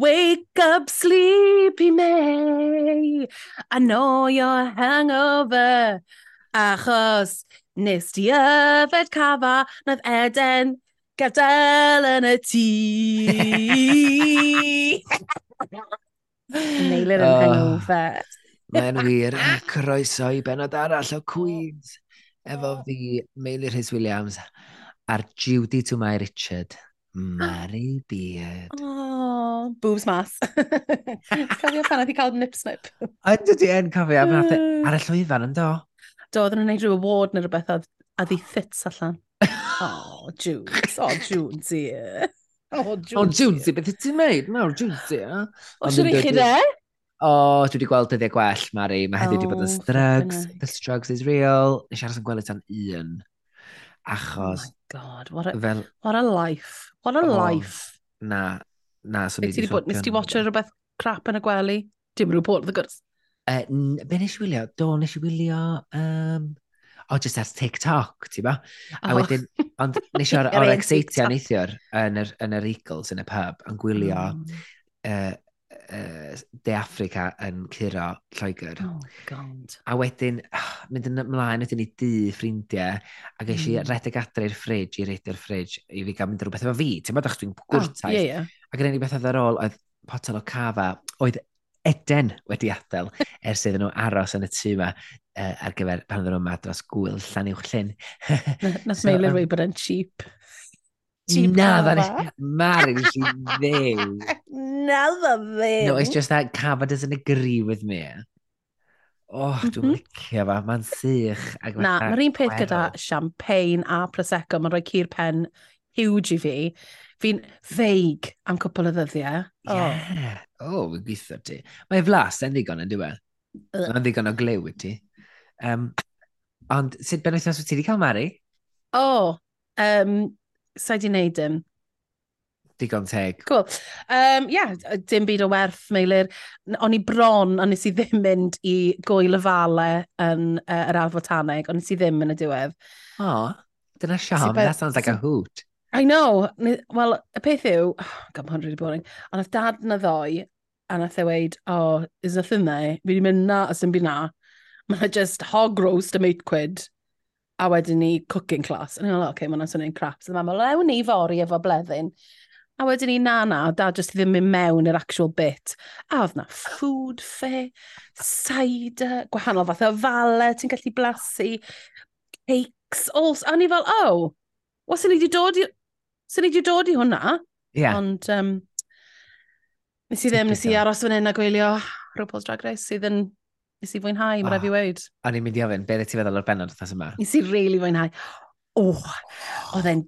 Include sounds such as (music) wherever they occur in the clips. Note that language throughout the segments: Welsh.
Wake up, sleepy May. I know you're hangover. Achos nes di yfed cafa, naeth Eden gadael yn y tŷ. (laughs) Neilir yn ah. hangover. Mae'n (laughs) wir. Croeso i benod arall o Queens. Efo fi, Meilir Rhys Williams a'r Judy to my Richard. Mary Beard. Oh, boobs mas. (laughs) cofio pan oedd i cael nip snip. Ydy di yn cofio, pan oedd ar y llwyfan yn do. Do, oedden nhw'n gwneud rhyw award neu rhywbeth oedd a ddi ffits allan. (laughs) Oh, Junes. Oh, Junes, yeah. Oh, Junes. Oh, Junes, beth ti'n meid? Nawr, Junes, yeah. O, siwr i chi de? O, dwi wedi gweld dyddiau gwell, Mari. Mae heddi wedi bod yn oh, strugs. The strugs is real. Nes i aros yn gweld tan un. Oh Achos... Oh my god, what a, fel... what a life. What a oh, life. Na, na. So ti wedi bod, nes ti watcher rhywbeth crap yn y gwely? Dim report of the goods. Uh, be nes i wylio? Do, nes i wylio... Um, o, oh, just ar TikTok, ti ba? A oh. wedyn, ond nes i o'r, or exeitio neithiwr yn yr, yn yr Eagles yn y pub, yn gwylio mm. uh, uh, De Africa yn curo Lloegr. Oh, god. A wedyn, oh, mynd yn ymlaen wedyn i dy ffrindiau, a geis i mm. redeg adre i'r ffridge, i reidio'r ffridge, i fi gael mynd rhywbeth efo fi. Ti'n meddwl, dwi'n gwrtaeth. Oh, yeah, yeah. Ac yn ei beth ar ôl, oedd potel o cafa, oedd Eden wedi adael (laughs) ers iddyn nhw aros yn y tŷ yma uh, ar gyfer pan oedden nhw'n madros gwyl llan i'w llyn. Nath (laughs) so, Meilir um, bod yn cheap ti'n Na, dda e? nes No, that is ddew. Na, dda thing. No, it's just that Cava doesn't agree with me. Oh, dwi'n mm -hmm. licio fa, mae'n sych. Na, mae'r un peth gyda champagne a prosecco, mae'n rhoi cur pen huge i fi. Fi'n feig am cwpl o ddyddiau. Oh. Yeah. Oh, fi'n gweithio ti. Mae flas yn ddigon yn diwedd. Mae'n ddigon o glew i ti. Um, ond sut ben wythnos wyt ti wedi cael Mari? O, oh, um, sa i di wneud dim. Digon teg. Cool. Um, yeah, dim byd o werth, Meilir. O'n i bron, ond nes i ddim (laughs) mynd i gwyl y fale yn uh, yr Alfa Taneg, ond nes i ddim yn y diwedd. O, oh, dyna siam, that sounds like a hoot. I know. Wel, y peth yw, oh, god, mae hwn really boring, ond oedd dad na ddoi, a nath e weid, oh, is nothing there? Fi wedi mynd na, a sy'n byd na. Mae'n just hog roast am 8 quid a wedyn ni cooking class. A ni'n meddwl, oce, okay, mae'n swnio'n crap. So mae'n meddwl, lewn ni fori efo bleddyn. A wedyn ni, na, na, dad jyst ddim mynd mewn i'r actual bit. A oedd na food fair, cider, gwahanol fath o fale, ti'n gallu blasu, cakes, all... A ni fel, oh, o, sy'n ni wedi dod i... Sy'n ni wedi dod i hwnna? Yeah. Ond, um, nes i ddim, nes i aros fan hyn a gwylio RuPaul's Drag Race sydd yn Nes i fwynhau, mae'n oh, rhaid i weid. O'n i'n mynd i ofyn, beth ti feddwl o'r benod wrthas yma? Nes i really fwynhau. O, oh, oedd e'n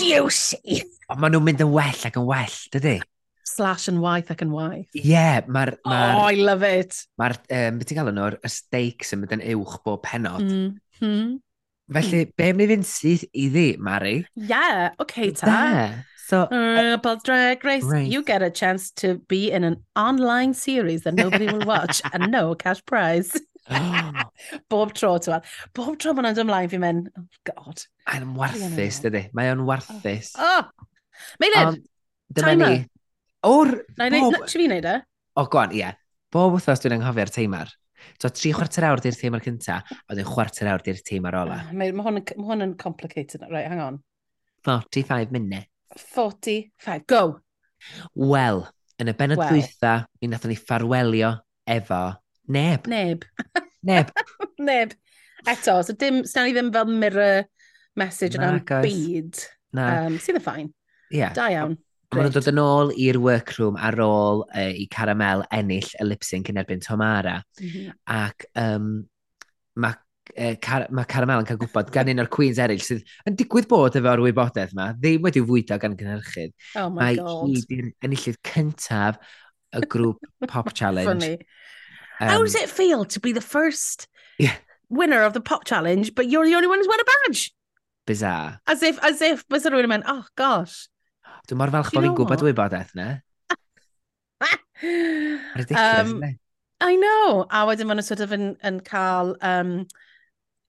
juicy. Ond maen nhw'n mynd yn well ac yn well, dydy? Slash yn waith ac yn waith. Ie, yeah, mae'r... Ma oh, I love it. Mae'r, um, beth ti'n galw nhw'r, y steaks yn mynd yn uwch bob penod. Mm -hmm. Felly, mm. be mi fynd syth iddi, Mari? Ie, yeah, oce okay, ta. Da. So, uh, RuPaul's Drag Race, race. you get a chance to be in an online series that nobody will watch and no cash prize. (gasps) (laughs) Bob tro, ti'n. Bob tro ma'n ymlaen fi'n mynd, oh god. Mae'n warthus, dydy. Mae o'n oh. warthus. Oh! Meilir! Dyma ni. O'r... Na i wneud, fi wneud e? O, gwan, ie. Bob wythnos dwi'n anghofio'r teimar. So, tri chwarter awr di'r teimar cynta, a dwi'n chwarter awr di'r teimar ola. Ah, mae hwn yn complicated. Right, hang on. 45 minutes. 45. Go! Wel, yn y benod well. dwytha, mi nathon ni ffarwelio efo neb. Neb. neb. (laughs) neb. Eto, so dim, sna ni ddim fel mirror message yna'n byd. Na. Um, sydd yn ffain. Yeah. Da iawn. Maen nhw'n dod yn ôl i'r workroom ar ôl uh, i Caramel ennill y lip sync yn erbyn Tomara. Mm -hmm. Ac um, mae e, car, mae Caramel yn cael gwybod gan un o'r Queens eraill sydd yn digwydd bod efo'r wybodaeth yma, ddim wedi fwydo gan gynhyrchydd. Oh my mae god. Mae hi enillydd cyntaf y grŵp Pop (laughs) Challenge. Funny. Um, How does it feel to be the first yeah. winner of the Pop Challenge, but you're the only one who's won a badge? Bizarre. As if, as if, bys rhywun yn mynd, oh gosh. Dwi'n mor falch bod fi'n gwybod wybodaeth na. (laughs) Ridiculous, um, I know. A wedyn maen nhw sort of yn, yn cael um,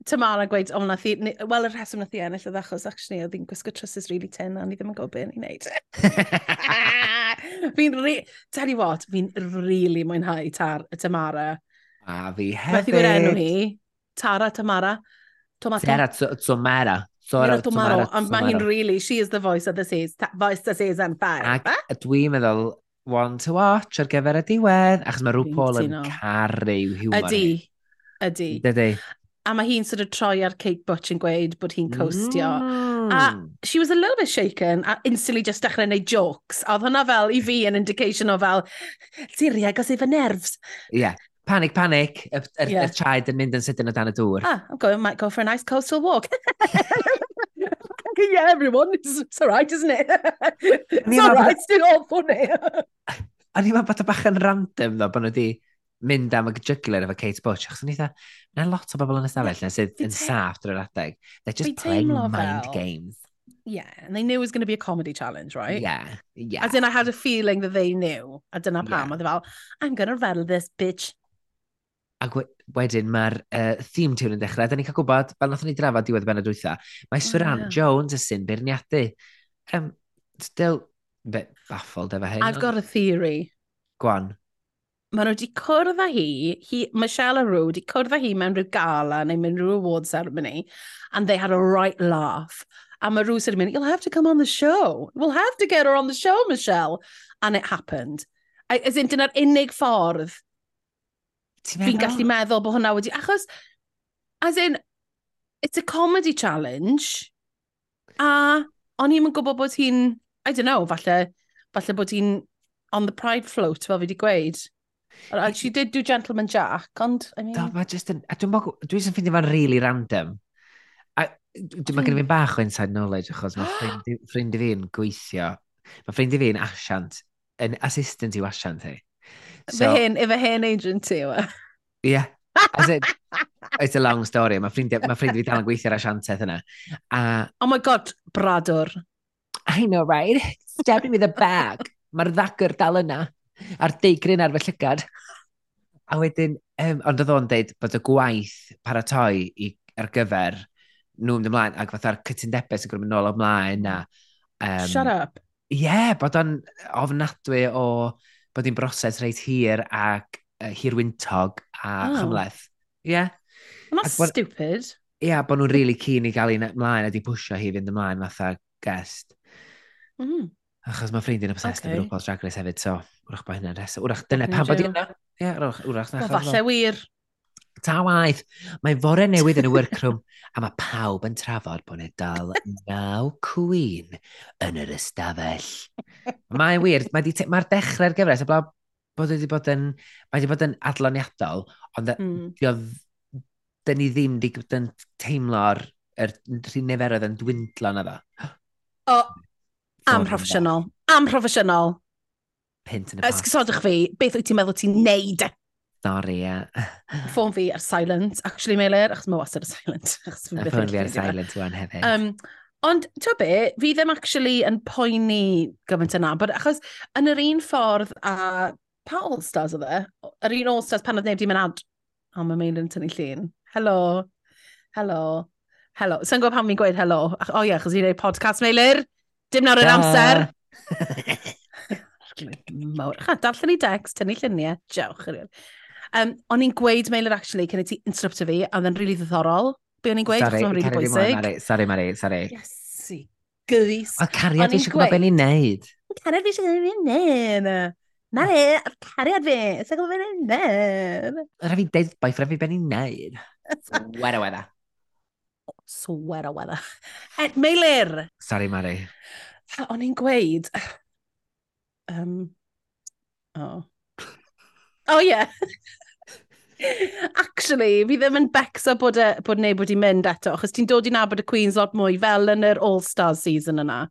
Tamara gweud, o, nath i, wel, y rheswm nath i ennill oedd achos, actually, oedd hi'n gwisgo trusses really tin, a ni ddim yn gwybod beth ni'n neud. (laughs) fi'n re... Tell you what, fi'n really mwynhau tar, y Tamara. A fi hefyd. Beth i gwneud enw hi? Tara, Tamara, Tomato. Tara, Tomara. Sora, Tomara. Ond mae hi'n really, she is the voice of the seas, voice of the seas and fire. Ac dwi'n meddwl, one to watch ar gyfer y diwedd, achos mae rhyw Paul yn caru yw. Ydy, ydy. Ydy a mae hi'n sort of troi ar Kate Butch yn gweud bod hi'n costio. Mm. A hmm. she was a little bit shaken a instantly just dechrau neud jokes. A oedd hwnna fel i fi yn indication o fel, Syria, gos efo nerves. Yeah. Panic, panic, y, y, yeah. y child yn mynd yn sydyn o dan y dŵr. Ah, I'm going, might go for a nice coastal walk. (laughs) (laughs) yeah, everyone, it's, it's all right, isn't it? it's all right, still all funny. A ni'n meddwl bod y bach yn random, ddo, bod nhw wedi mynd am y jugular efo Kate Bush, achos o'n eitha, na lot o bobl yn ystafell yna sydd yn saff drwy'r adeg. They're just playing mind fel. games. Yeah, and they knew it was going to be a comedy challenge, right? Yeah, yeah. As in, I had a feeling that they knew. A dyna pam, yeah. oedd e fel, I'm going to rattle this bitch. A wedyn mae'r uh, theme tune yn dechrau. Da ni'n cael gwybod, fel nath ni drafod diwedd ben y dwytha, mae oh, Suran yeah. Jones yn sy'n beirniadu. Um, still, bit baffled efo hyn. I've got a theory. Gwan maen nhw wedi cwrdd â hi, hi Michelle Aru wedi cwrdd â hi mewn rhyw gala neu mewn rhyw award ceremony, and they had a right laugh. A mae Rhys wedi mynd, you'll have to come on the show. We'll have to get her on the show, Michelle. And it happened. I, as in, dyna'r unig ffordd fi'n gallu meddwl bod hwnna wedi... Achos, as in, it's a comedy challenge. A o'n i'n gwybod bod hi'n, I don't know, falle, falle bod hi'n on the pride float, fel fi wedi gweud. And she did do Gentleman Jack, ond... I mean... Do, mae just yn... A Dwi'n dwi, dwi ffeindio fo'n really random. A dwi'n ma gen i fi'n hmm. bach o inside knowledge, achos mae (gasps) ffrind, ffrind i fi'n gweithio. Mae ffrind i fi'n asiant, yn assistant i asiant hi. So, fy hen, efo hen agent ti yw e? Ie. (laughs) It's a long story. Mae ffrind, ma ffrind fi dal yn gweithio'r asiantaeth yna. A... Oh my god, bradwr. I know, right? Stabbed me with a bag. Mae'r ddagr dal yna a'r deigrin ar fy llygad. A wedyn, um, ond oedd o'n dweud bod y gwaith paratoi i, ar gyfer nhw mynd ymlaen, ac fatha'r cytundebau sy'n gwrdd nôl ymlaen. A, um, Shut up. Ie, yeah, bod o'n ofnadwy o bod hi'n broses reit hir ac uh, hirwyntog a oh. chymleth. Ie. Yeah. Well, that's bod, stupid. Ie, yeah, bod nhw'n really keen i gael un ymlaen a di pwysio hi fynd ymlaen fatha guest. Mm. Achos mae ffrindi'n obsessed okay. efo RuPaul's Drag Race hefyd, so wrach bod hynna nesaf. Wrach, dyna pan bod hynna. Ie, wrach, wrach. Wel, falle wir. Ta waith. Mae fore newydd yn y workroom a mae pawb yn trafod bod ni dal naw cwyn yn yr ystafell. Mae wir, mae'r mae dechrau'r gyfres, a blab bod wedi bod yn, mae wedi bod yn adloniadol, ond mm. dyn ni ddim wedi bod yn teimlo'r er, niferoedd yn dwindlo na dda. O, (gasps) amproffesiynol. Amproffesiynol pint yn y pas. Ysgysodwch fi, beth wyt ti'n meddwl ti'n neud? Sorry, ie. Yeah. (laughs) Ffôn fi ar silent, actually, Meilir, achos mae wastad ar silent. A ffôn fi ar silent yw hefyd. Um, ond, ti'n be, fi ddim actually yn poeni gyfaint yna, bod achos yn yr un ffordd a pa All-Stars oedd e? Yr un All-Stars pan oedd neb di mynd ad... O, mae Meilir yn tynnu llun. Helo. Helo. Helo. Sa'n gwybod pan fi'n gweud helo? O oh, ie, yeah, achos fi'n gwneud podcast, Meilir. Dim nawr yn amser. (laughs) mawr. Cha, darllen ni decs, tynnu lluniau, diolch. Um, o'n i'n gweud mail yr actually cyn i ti interrupto fi, a oedd yn rili really ddiddorol. Be o'n i'n gweud, achos mae'n rili bwysig. Sorry, Mari, sorry. Iesu, gys. O, cariad fi eisiau gwybod beth ni'n neud. Cariad fi eisiau gwybod beth ni'n neud. Mari, cariad fi, eisiau gwybod beth ni'n neud. Rhaid fi deud boyfriend fi beth ni'n neud. Wera, wera. Swer o wedda. E, Meilir! Sorry, Mari. O'n i'n gweud, Um, oh. Oh, yeah. Actually, fi ddim yn becso bod, e, bod neb wedi mynd eto, achos ti'n dod i nabod y Queens lot mwy fel yn yr All-Stars season yna.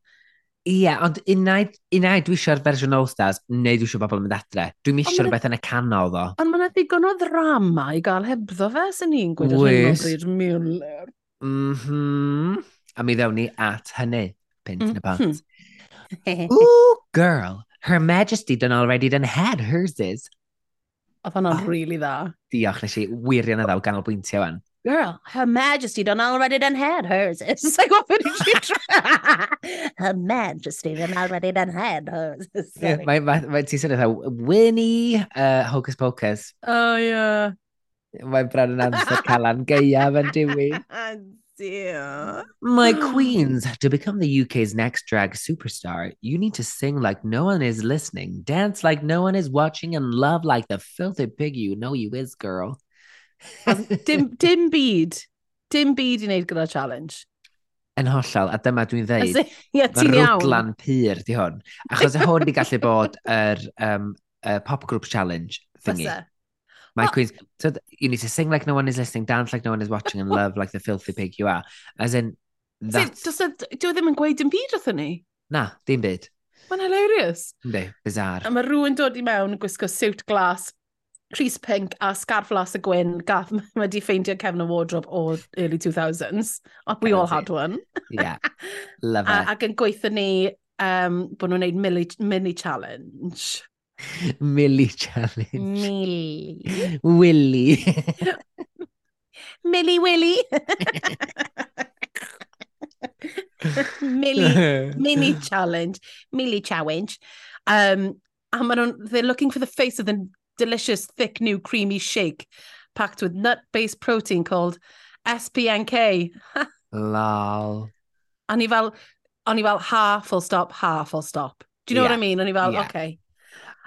Ie, ond unai, unai dwi eisiau'r fersiwn All-Stars, neu dwi eisiau bobl yn mynd adre. Dwi'n eisiau rhywbeth yn y canol, ddo. Ond mae'n ddigon o ddrama i gael hebddo fe, sy'n ni'n gweud yr hyn o bryd Mueller. Mhm. A mi ddewn ni at hynny, pint mm -hmm. yn y mm-hmm. bont. (laughs) Ooh, girl, Her Majesty done already done had hers is. Oedd hwnna'n ah. oh. really dda. Diolch, nes i wirion y ddaw ganolbwyntio fan. Girl, her majesty done already done had hers is. It's like, what did she try? (laughs) her majesty done already done had hers. Yeah, mae ma, ma, ti sy'n eitha, Winnie uh, Hocus Pocus. Oh, yeah. Mae bron yn amser calan gaeaf yn diwy. (laughs) dear. My (gasps) queens, to become the UK's next drag superstar, you need to sing like no one is listening, dance like no one is watching, and love like the filthy pig you know you is, girl. (laughs) dim, dim byd. Dim byd i wneud gyda challenge. Yn hollol, a dyma dwi'n dweud, yeah, mae rwglan pyr di hwn. Achos hwn di gallu bod yr er, um, uh, pop group challenge thingy. Fyse. My oh. queens, so you need to sing like no one is listening, dance like no one is watching, and love like the filthy pig you are. As in, that's... So, dwi ddim yn gweud yn byd wrthyn ni? Na, dim byd. Mae'n hilarious. Ynddi, bizar. A mae rhywun dod i mewn gwisgo siwt glas, Rhys Pink a Scarf Las y Gwyn gath mae wedi ffeindio Kevin y wardrobe o early 2000s. We all had one. yeah, (laughs) love it. Ac yn gweithio ni um, bod nhw'n gwneud mini, mini challenge. Millie challenge. Mili. Willy. Millie Willy. Millie Mini challenge. Millie challenge. Um, and maen nhw'n- they're looking for the face of the delicious, thick, new creamy shake packed with nut-based protein called SPNK. Lol. A ni fel, o'n i fel, ha, full stop, ha, full stop. Do you know what I mean? O'n i fel, Yeah. okay.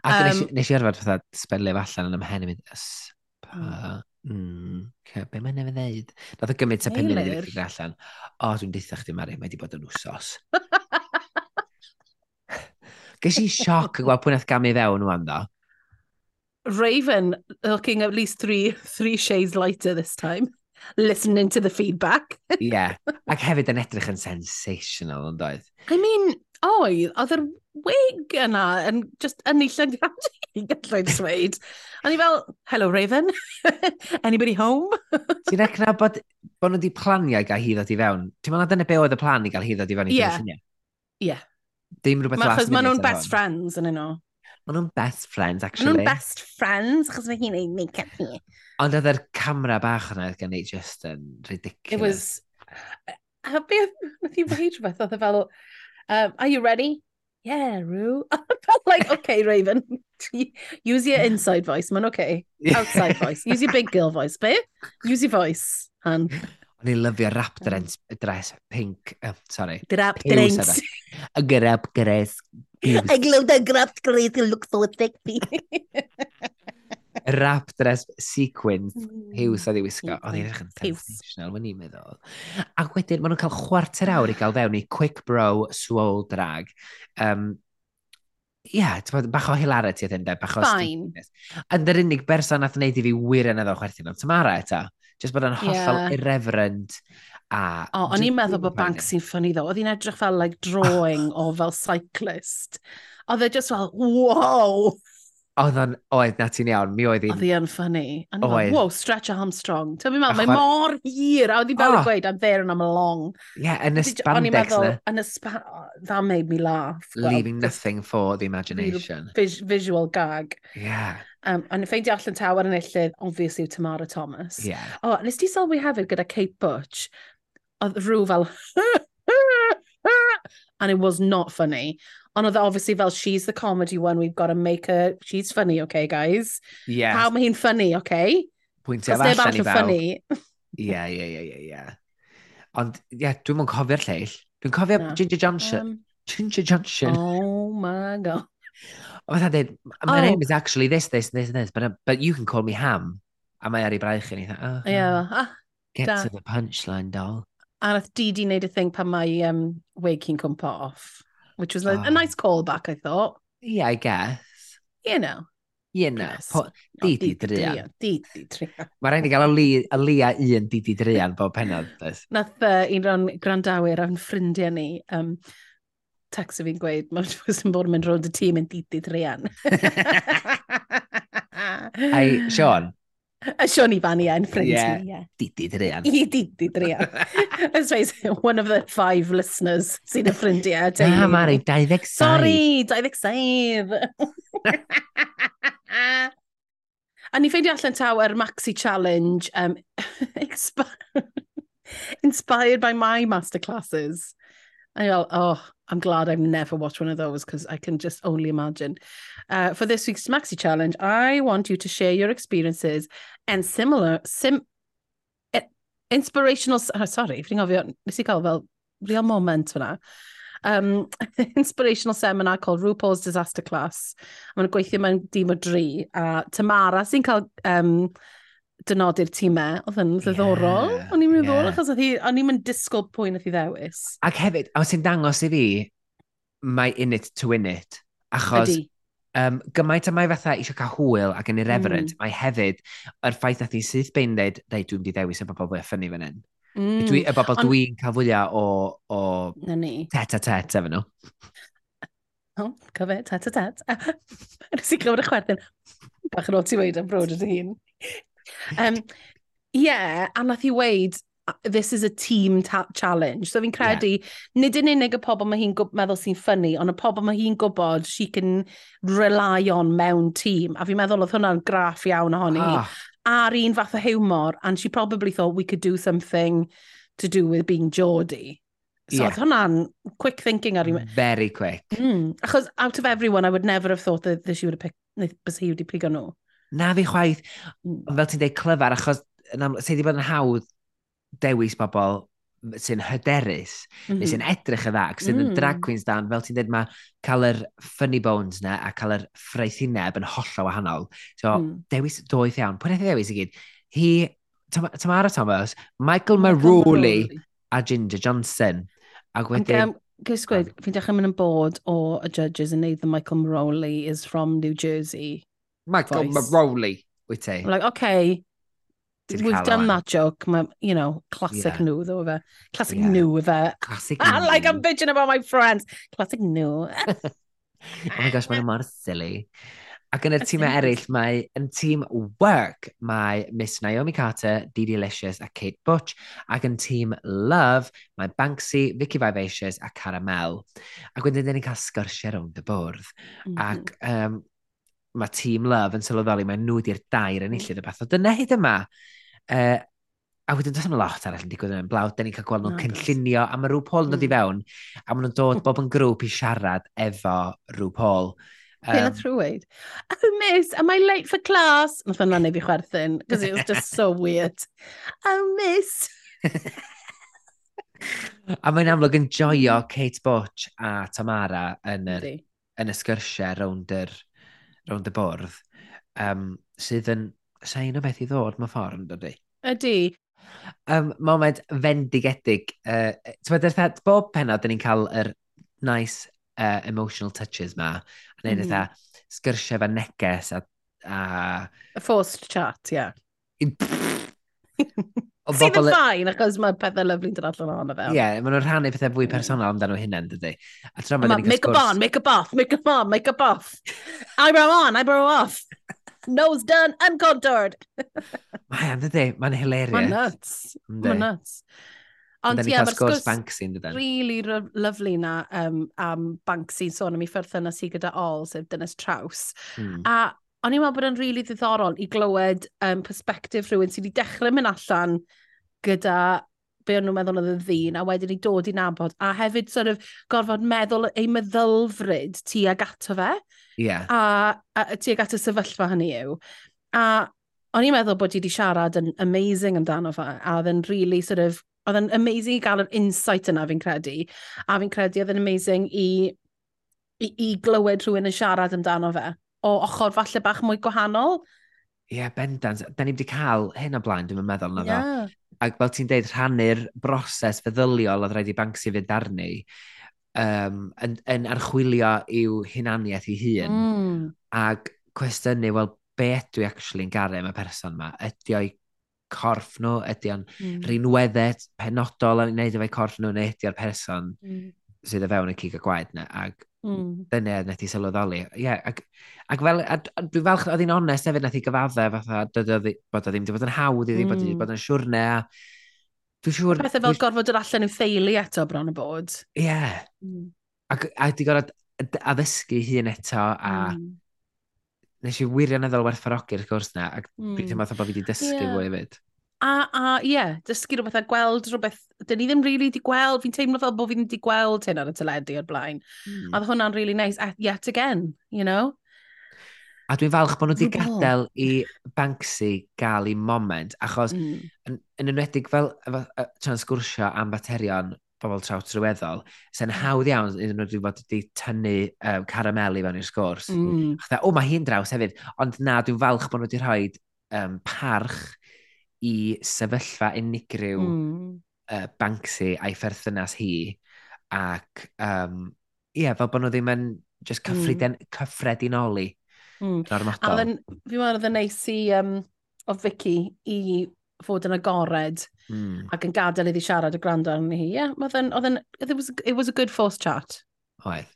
Ac um, nes, i, nes i arfer fatha sbelio allan yn ymhen i mynd, yspa, hmm. mm, okay, be mae'n nefyd ddeud? Nath o gymryd ta pum munud i ddechrau allan. O, dwi'n deitha chdi, Mari, mae wedi bod yn wsos. (laughs) Ges i sioc yn gweld pwynaeth gamu fewn o'n do. Raven looking at least three, three shades lighter this time. Listening to the feedback. Ie. yeah. (laughs) Ac hefyd yn edrych yn sensational, yn doedd? I mean, oedd, oedd yr wig yna yn just yn ei (laughs) i gallai'n dweud. O'n i fel, hello Raven, (laughs) anybody home? (laughs) Ti'n recna bod, bod nhw wedi planio i gael hi ddod i fewn? Ti'n meddwl dyna be oedd y plan i gael hi ddod i fewn i yeah. ffynau? Ie. Dim rhywbeth last minute. Mae nhw'n best friends yn yno. Mae nhw'n best friends, actually. Mae nhw'n best friends, achos mae hi'n ei make-up hi. Ond oedd yr camera bach yna oedd gen i just yn ridiculous. It was... A beth, nath i weid rhywbeth, oedd e fel... um, are you ready? Yeah, Roo. (laughs) I felt like, okay, Raven, (laughs) use your inside voice, man, okay. Outside voice. Use your big girl voice, be? Use your voice. And O'n i'n lyfio rap dress, dress pink, uh, sorry. drop Piws drinks. yna. Y grab dress. (laughs) I love the grab great, it looks so sexy. rap dress sequins hmm. hiws a wisgo. Oedd hi'n edrych yn sensational, mae'n i'n meddwl. Ac wedyn, maen nhw'n cael chwarter awr i gael fewn i quick bro swole drag. Um, Ie, yeah, bach o hilarity oedd hyn, de, bach o stupidness. Ond yr unig berson nath wneud i fi wir yn edrych chwerthin o'n Tamara eto. Just bod yn hollol yeah. irreverent. A o, o'n i'n meddwl bod bank sy'n ffynnu ddo. Oedd hi'n edrych fel like (laughs) drawing o fel cyclist. Oedd e just fel, wow! Oedd o'n, oedd, na ti'n iawn, mi oedd hi'n... Oedd hi'n ffynnu. Oedd. Wow, stretch a hamstrong. Ti'n mynd, mae mor hir. A oedd hi'n fel yn ah! gweud, I'm there and I'm along. Yeah, yn y spandex na. Yn y spandex, oh, that made me laugh. Well, Leaving nothing for the imagination. Vis visual gag. Yeah. Um, a ffeindio allan tawer yn illydd, obviously, Tamara Thomas. Yeah. O, nes ti sylwi hefyd gyda Kate Butch, oedd rhyw fel... (laughs) and it was not funny. Ond oedd e obviously fel, she's the comedy one, we've got to make her, she's funny, okay guys? Yeah. How mae hi'n funny, okay? Pwyntio fe allan i fel. (laughs) Ie, ie, ie, ie, ie. Ond, ie, yeah, dwi'n mwyn cofio'r lleill. Dwi'n cofio no. Ginger Johnson. Um, Ginger Johnson. Oh my god. (laughs) Oedd oh, dweud, my oh. name is actually this, this, this, this, but, uh, but you can call me Ham. A mae ar ei braich yn eitha, oh, yeah. ah, get da. to the punchline, doll. A nath Didi wneud y thing pan mae um, wake hi'n cwmpa off which was oh. a ah. nice callback, I thought. Yeah, I guess. You know. You know. Yes. Po, di di drian. Di di drian. Mae rhaid i gael o lia un di di drian bob penod. Nath uh, un o'n grandawyr a'n ffrindiau ni, um, text fi'n gweud, mae'n fawr (laughs) yn bod yn mynd rôl y tîm yn di di drian. (laughs) Ai, Sean, A Sean yn ffrind yeah. me, yeah. Didi Drian. I Didi Drian. (laughs) That's why one of the five listeners sy'n y ffrindiau. Ah, Mari, 27. Sorry, 27. A ni ffeindio allan taw yr Maxi Challenge, um, (laughs) (laughs) inspired by my masterclasses. A ni fel, oh, I'm glad I've never watched one of those because I can just only imagine. Uh, for this week's Maxi Challenge, I want you to share your experiences and similar sim e, inspirational oh, sorry, fi'n gofio, nes i gael fel real moment fyna. Um, (laughs) inspirational seminar called RuPaul's Disaster Class. I'm going to gweithio mewn dim o dri. A Tamara sy'n cael um, dynodi'r tîmau, oedd yn ddiddorol. Yeah, o'n i'n meddwl, yeah. achos oedd hi, o'n i'n mynd disgwyl pwy nath i ddewis. Ac hefyd, a sy'n dangos i fi, mae in it to win it. Achos Ydy. um, gymaint y mae fatha eisiau cael hwyl ac yn irreverent, mm. mae hefyd yr ffaith nath i syth bein dweud, dweud dwi'n di ddewis y bobl fwy ffynnu fan hyn. Mm. Dwi, y mm. bobl dwi'n cael fwyaf o, o tet a tet efo nhw. O, cyfe, tet a tet. (laughs) Nes i glywed y chwerthin. Bach yn o ti weid am brod ydych hun. Um, yeah, a nath i weid, this is a team ta challenge. So fi'n credu, yeah. nid yn unig y pobl mae hi'n meddwl sy'n ffynnu, ond y pobl mae hi'n gwybod she can rely on mewn tîm. A fi'n meddwl oedd hwnna'n graff iawn ohoni. Ah. Ar un fath o hiwmor, and she probably thought we could do something to do with being Geordie. So yeah. oedd hwnna'n quick thinking ar un... Very quick. Mm, achos out of everyone, I would never have thought that, that she would have picked, bys hi wedi pigo nhw. Na fi chwaith, fel ti'n deud, clyfar, achos sydd wedi bod yn hawdd dewis bobl sy'n hyderus, mm -hmm. neu sy'n mhm. edrych y dda, ac sydd mm. yn drag queens dan, fel ti'n dweud, mae cael yr funny bones na a cael yr ffraethineb yn hollol wahanol. So, mm. dewis doeth iawn. Pwy wnaeth i ddewis i gyd? Hi, Tam Tamara Thomas, Michael Maroli, a Ginger Johnson. Ac wedyn... Gwys gweud, fi'n dechrau mynd yn bod o y judges yn neud the Michael Maroli is from New Jersey. Mae god, Maroli, wyt ti. I'm like, okay, we've done that joke. My, you know, classic yeah. nhw ddo fe. Classic yeah. nhw fe. Classic nhw. (laughs) like I'm bitching about my friends. Classic nhw. (laughs) oh my gosh, mae'n mor silly. Ac yn y tîmau eraill, mae yn tîm Work, mae Miss Naomi Carter, Dee Delicious a Kate Butch. Ac yn tîm Love, mae Banksy, Vicky Vivacious a Caramel. Ac wedyn, dyn ni'n cael sgyrsiau rownd y bwrdd. Mm -hmm. Ac um, mae Team Love yn sylweddoli, mae nhw wedi'r dair yn illyd y beth. O dyna hyd yma, uh, a wedyn does yna lot arall yn digwydd yn blawd, da ni'n cael gweld nhw'n no, cynllunio, a mae rhyw Paul yn dod i hmm. fewn, a maen nhw'n dod (laughs) bob yn grŵp i siarad efo rhyw Paul. Um, Pena trwyd. Oh, miss, am I late for class? Nath yna neu fi (laughs) chwerthin, because it was just so weird. Oh, miss. (laughs) a mae'n amlwg yn joio mm-hmm. Kate Butch a Tamara yn, yr, yn y sgyrsiau rownd yr rownd y bwrdd, um, sydd yn sain o beth i ddod mewn ffordd yn dydy. Ydy. Um, moment fendigedig. Uh, Ti'n meddwl, bob penod, ni'n cael yr nice uh, emotional touches ma, a neud mm-hmm. mm. eitha sgyrsiau fe neges a... a... A forced chat, ie. Yeah. (laughs) Sydd yn bobl... ffain, achos mae pethau lyflu'n dod allan ohono fe. Ie, yeah, maen nhw'n rhannu pethau fwy personol amdano hynny, dydy. A tra mae... Make up on, make up off, make up on, make up off. Eyebrow on, eyebrow off. Nose done, uncontoured. (laughs) Mae'n dydy, mae'n hilarious. Mae'n nuts, mae'n nuts. Ond ie, mae'r sgwrs Banksy yn dydyn. Really lovely na um, am Banksy sôn am ei ffyrthynas i gyda All, sef dynes traws. Mm. A O'n i'n meddwl bod yn rili really ddiddorol i glywed um, perspektif rhywun sydd wedi dechrau mynd allan gyda be o'n nhw'n meddwl oedd y ddyn, a wedyn i dod i nabod, a hefyd sort of gorfod meddwl ei meddylfryd tu ag ato fe, yeah. a, a tu ag ato sefyllfa hynny yw. A o'n i'n meddwl bod i wedi siarad yn amazing amdano fe, a oedd yn really sort of, oedd yn amazing i gael yr insight yna fi'n credu, a fi'n credu oedd yn amazing i, i, i glywed rhywun yn siarad amdano fe o ochr falle bach mwy gwahanol. Ie, yeah, bendant. Da ni wedi cael hyn o blaen, dwi'n meddwl na yeah. Ac fel ti'n deud, rhannu'r broses feddyliol oedd rhaid i Banksy fynd arni um, yn, yn archwilio i'w hunaniaeth ei hun. Mm. Ac cwestiynu, wel, be ydw i actually yn garu am y person yma? Ydy o'i corff nhw? Ydy o'n mm. rinweddau penodol yn gwneud efo'i corff nhw? Neu ydy o'r person mm. sydd o fewn y cig y gwaed yna? Ac Mm. Dyna nath i sylweddoli. Ie, yeah, ac, ac fel, a, a dwi'n falch oedd hi'n onest hefyd nath i gyfadde fatha dyd, bod o ddim wedi bod yn hawdd iddi, mm. bod wedi hmm. bod yn siwrne. Dwi'n siŵr... Pethau fel gorfod yr allan i'w theulu eto bron y bod. Ie. Yeah. Mm. Ac a di gorfod addysgu hun eto a... Mm. Nes i wirioneddol werthfarogi'r gwrs na, ac mm. dwi'n hmm. teimlo bod fi wedi dysgu yeah. fwy hefyd. A, a ie, yeah, dysgu rhywbeth a gweld rhywbeth, dyn ni ddim rili really di gweld, fi'n teimlo fel bod fi ddim di gweld hyn ar y teledu o'r blaen. Mm. A hwnna'n really nice, a yet again, you know? A dwi'n falch bod nhw wedi gadael i Banksy gael ei moment, achos mm. yn, yn enwedig fel tra'n sgwrsio am baterion bobl traw trwyweddol, sy'n hmm. hawdd iawn iddyn nhw wedi bod wedi tynnu um, caramel i fewn i'r sgwrs. Mm. Chda, o, mae hi'n draws hefyd, ond na, dwi'n falch bod nhw wedi rhoi um, parch i sefyllfa unigryw mm. uh, Banksy a'i pherthynas hi ac um, ie, yeah, fel bod nhw ddim yn just cyffreden, mm. cyffredinoli mm. normatol. A fi meddwl oedd yn neis i um, o Vicky i fod yn agored mm. ac yn gadael iddi siarad y gwrando arni hi. Ie, yeah, oedd yn, it was, it was a good force chat. Oedd.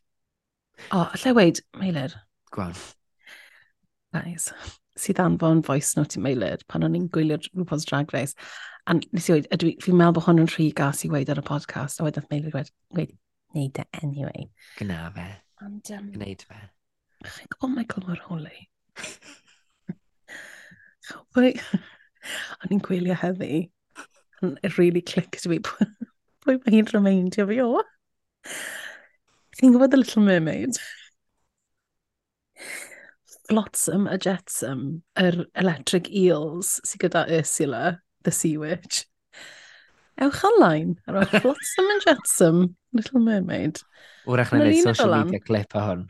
O, oh, lle weid, Meilir. Gwan. Nice sydd anfon voice note i meilir pan o'n i'n gwylio rhywbeth drag race. A nes i oed, ydw i, fi'n meddwl bod hwn yn rhy gas i weid ar y podcast, a wedyn meilir gwed, gwed, neud e anyway. Gna fe. And, um, Gneud fe. Chi'n gwybod oh, Michael Morholi? Chawbwy, (laughs) (laughs) o'n i'n gwylio heddi, and it really clicked fi pwy mae hi'n remeindio fi o. Chi'n gwybod The Little Mermaid? flotsam a jetsam, yr electric eels sy'n gyda Ursula, the sea witch. Ewch online ar ôl (laughs) flotsam and jetsam, Little Mermaid. Wrach na wneud social media clip o hwn.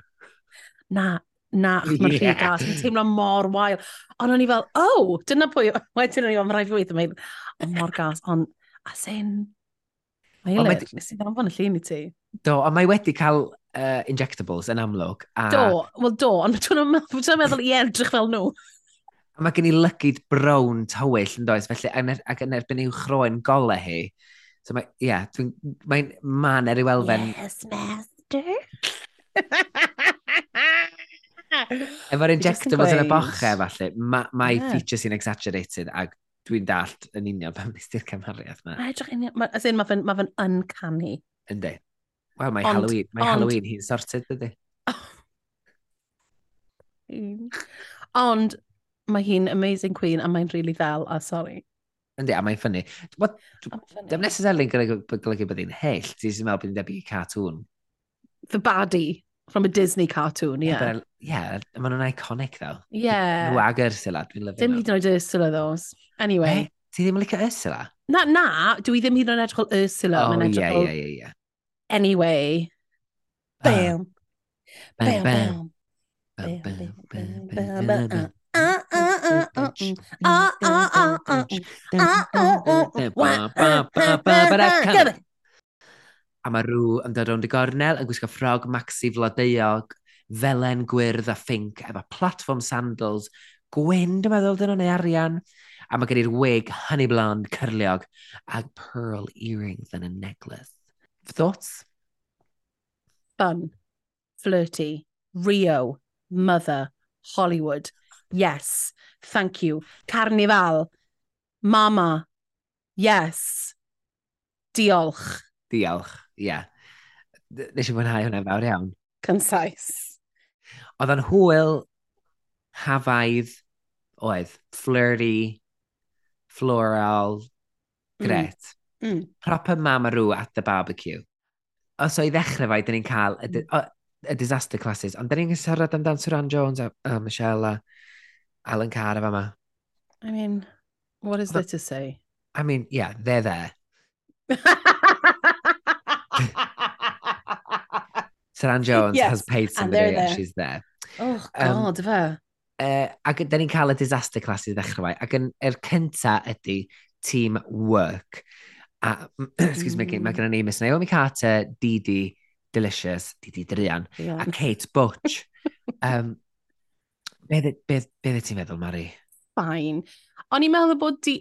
Na, na, mae'n yeah. rhywbeth gas, mae'n teimlo mor wael. Ond o'n i fel, oh, dyna pwy, (laughs) wedyn o'n i fel, mae'n rhaid fi weithio, mae'n oh, mor gas, ond as in, Mae Eilish, nes i ddamfon y llun i ti. Do, ond mae wedi cael uh, injectables yn amlwg. A... Do, wel do, ond dwi'n meddwl, meddwl i edrych fel nhw. A mae gen i lygyd brown tywyll yn does, felly ac yn, ac yn erbyn i'w chroen gole hi. So mae, ie, yeah, dwi'n, mae'n man er i'w elfen. Yes, master. (laughs) Efo'r injectables yn y boche, falle, mae ma yeah. features sy'n exaggerated ac dwi'n dallt yn union pan nes ti'r cymhariaeth yma. Mae edrych union, mae ma fe'n ma uncanny. Yndi. Wel, mae ond, Halloween, mae ond... Halloween hi'n sorted, dydy. ond mae hi'n amazing queen a mae'n really ddel, a sorry. Yndi, a mae'n ffynnu. Dim necessarily yn golygu bod hi'n hell, ti'n meddwl bod hi'n debyg i cartoon. The baddie from a Disney cartoon, ie. Yeah. Yeah, yeah maen nhw'n iconic, though. Yeah. Nhw ag Ursula, dwi'n lyfio. Dim hyd yn oed Ursula, those. Anyway. Hey, ti ddim yn licio Ursula? Na, na, dwi ddim hyd yn oed edrych Ursula. Oh, ie, ie, ie anyway. Bam. Bam, bam. Bam, bam, bam, bam, bam, bam. A mae rhyw yn dod rownd y gornel yn gwisgo ffrog maxi flodeuog, felen gwyrdd a ffink efo platform sandals, gwyn dwi'n meddwl dyn nhw'n ei arian, a mae gen i'r wig honey blonde cyrliog a pearl earrings yn y necklace. Thoughts? Fun, flirty, Rio, mother, Hollywood. Yes, thank you. Carnival, mama. Yes. Diolch. Diolch, ie. Yeah. Nes i mwynhau hwnna fawr iawn. Concise. Oedd o'n hwyl, hafaidd, oedd, flirty, floral, gret. Mm. Mm. Proper Mamaru at the barbecue. Os o'i ddechrau fai, dyn ni'n cael y, y, y disaster classes, ond dyn ni'n siarad amdan Suran Jones a, a Michelle a Alan Carr a fa I mean, what is there to say? I mean, yeah, they're there. (laughs) Saran Jones yes, has paid somebody and, and she's there. Oh, um, god, um, fe. Uh, eh, ac da ni'n cael y disaster class i ddechrau fai. Ac yn, er cynta ydy team work. A, (clears throat) excuse me, mae gen mm. i Miss Naomi Carter, Didi Delicious, Didi Drian, yeah. a Kate Butch. um, beth be, be ti'n meddwl, Mari? Fine. O'n i'n meddwl bod di...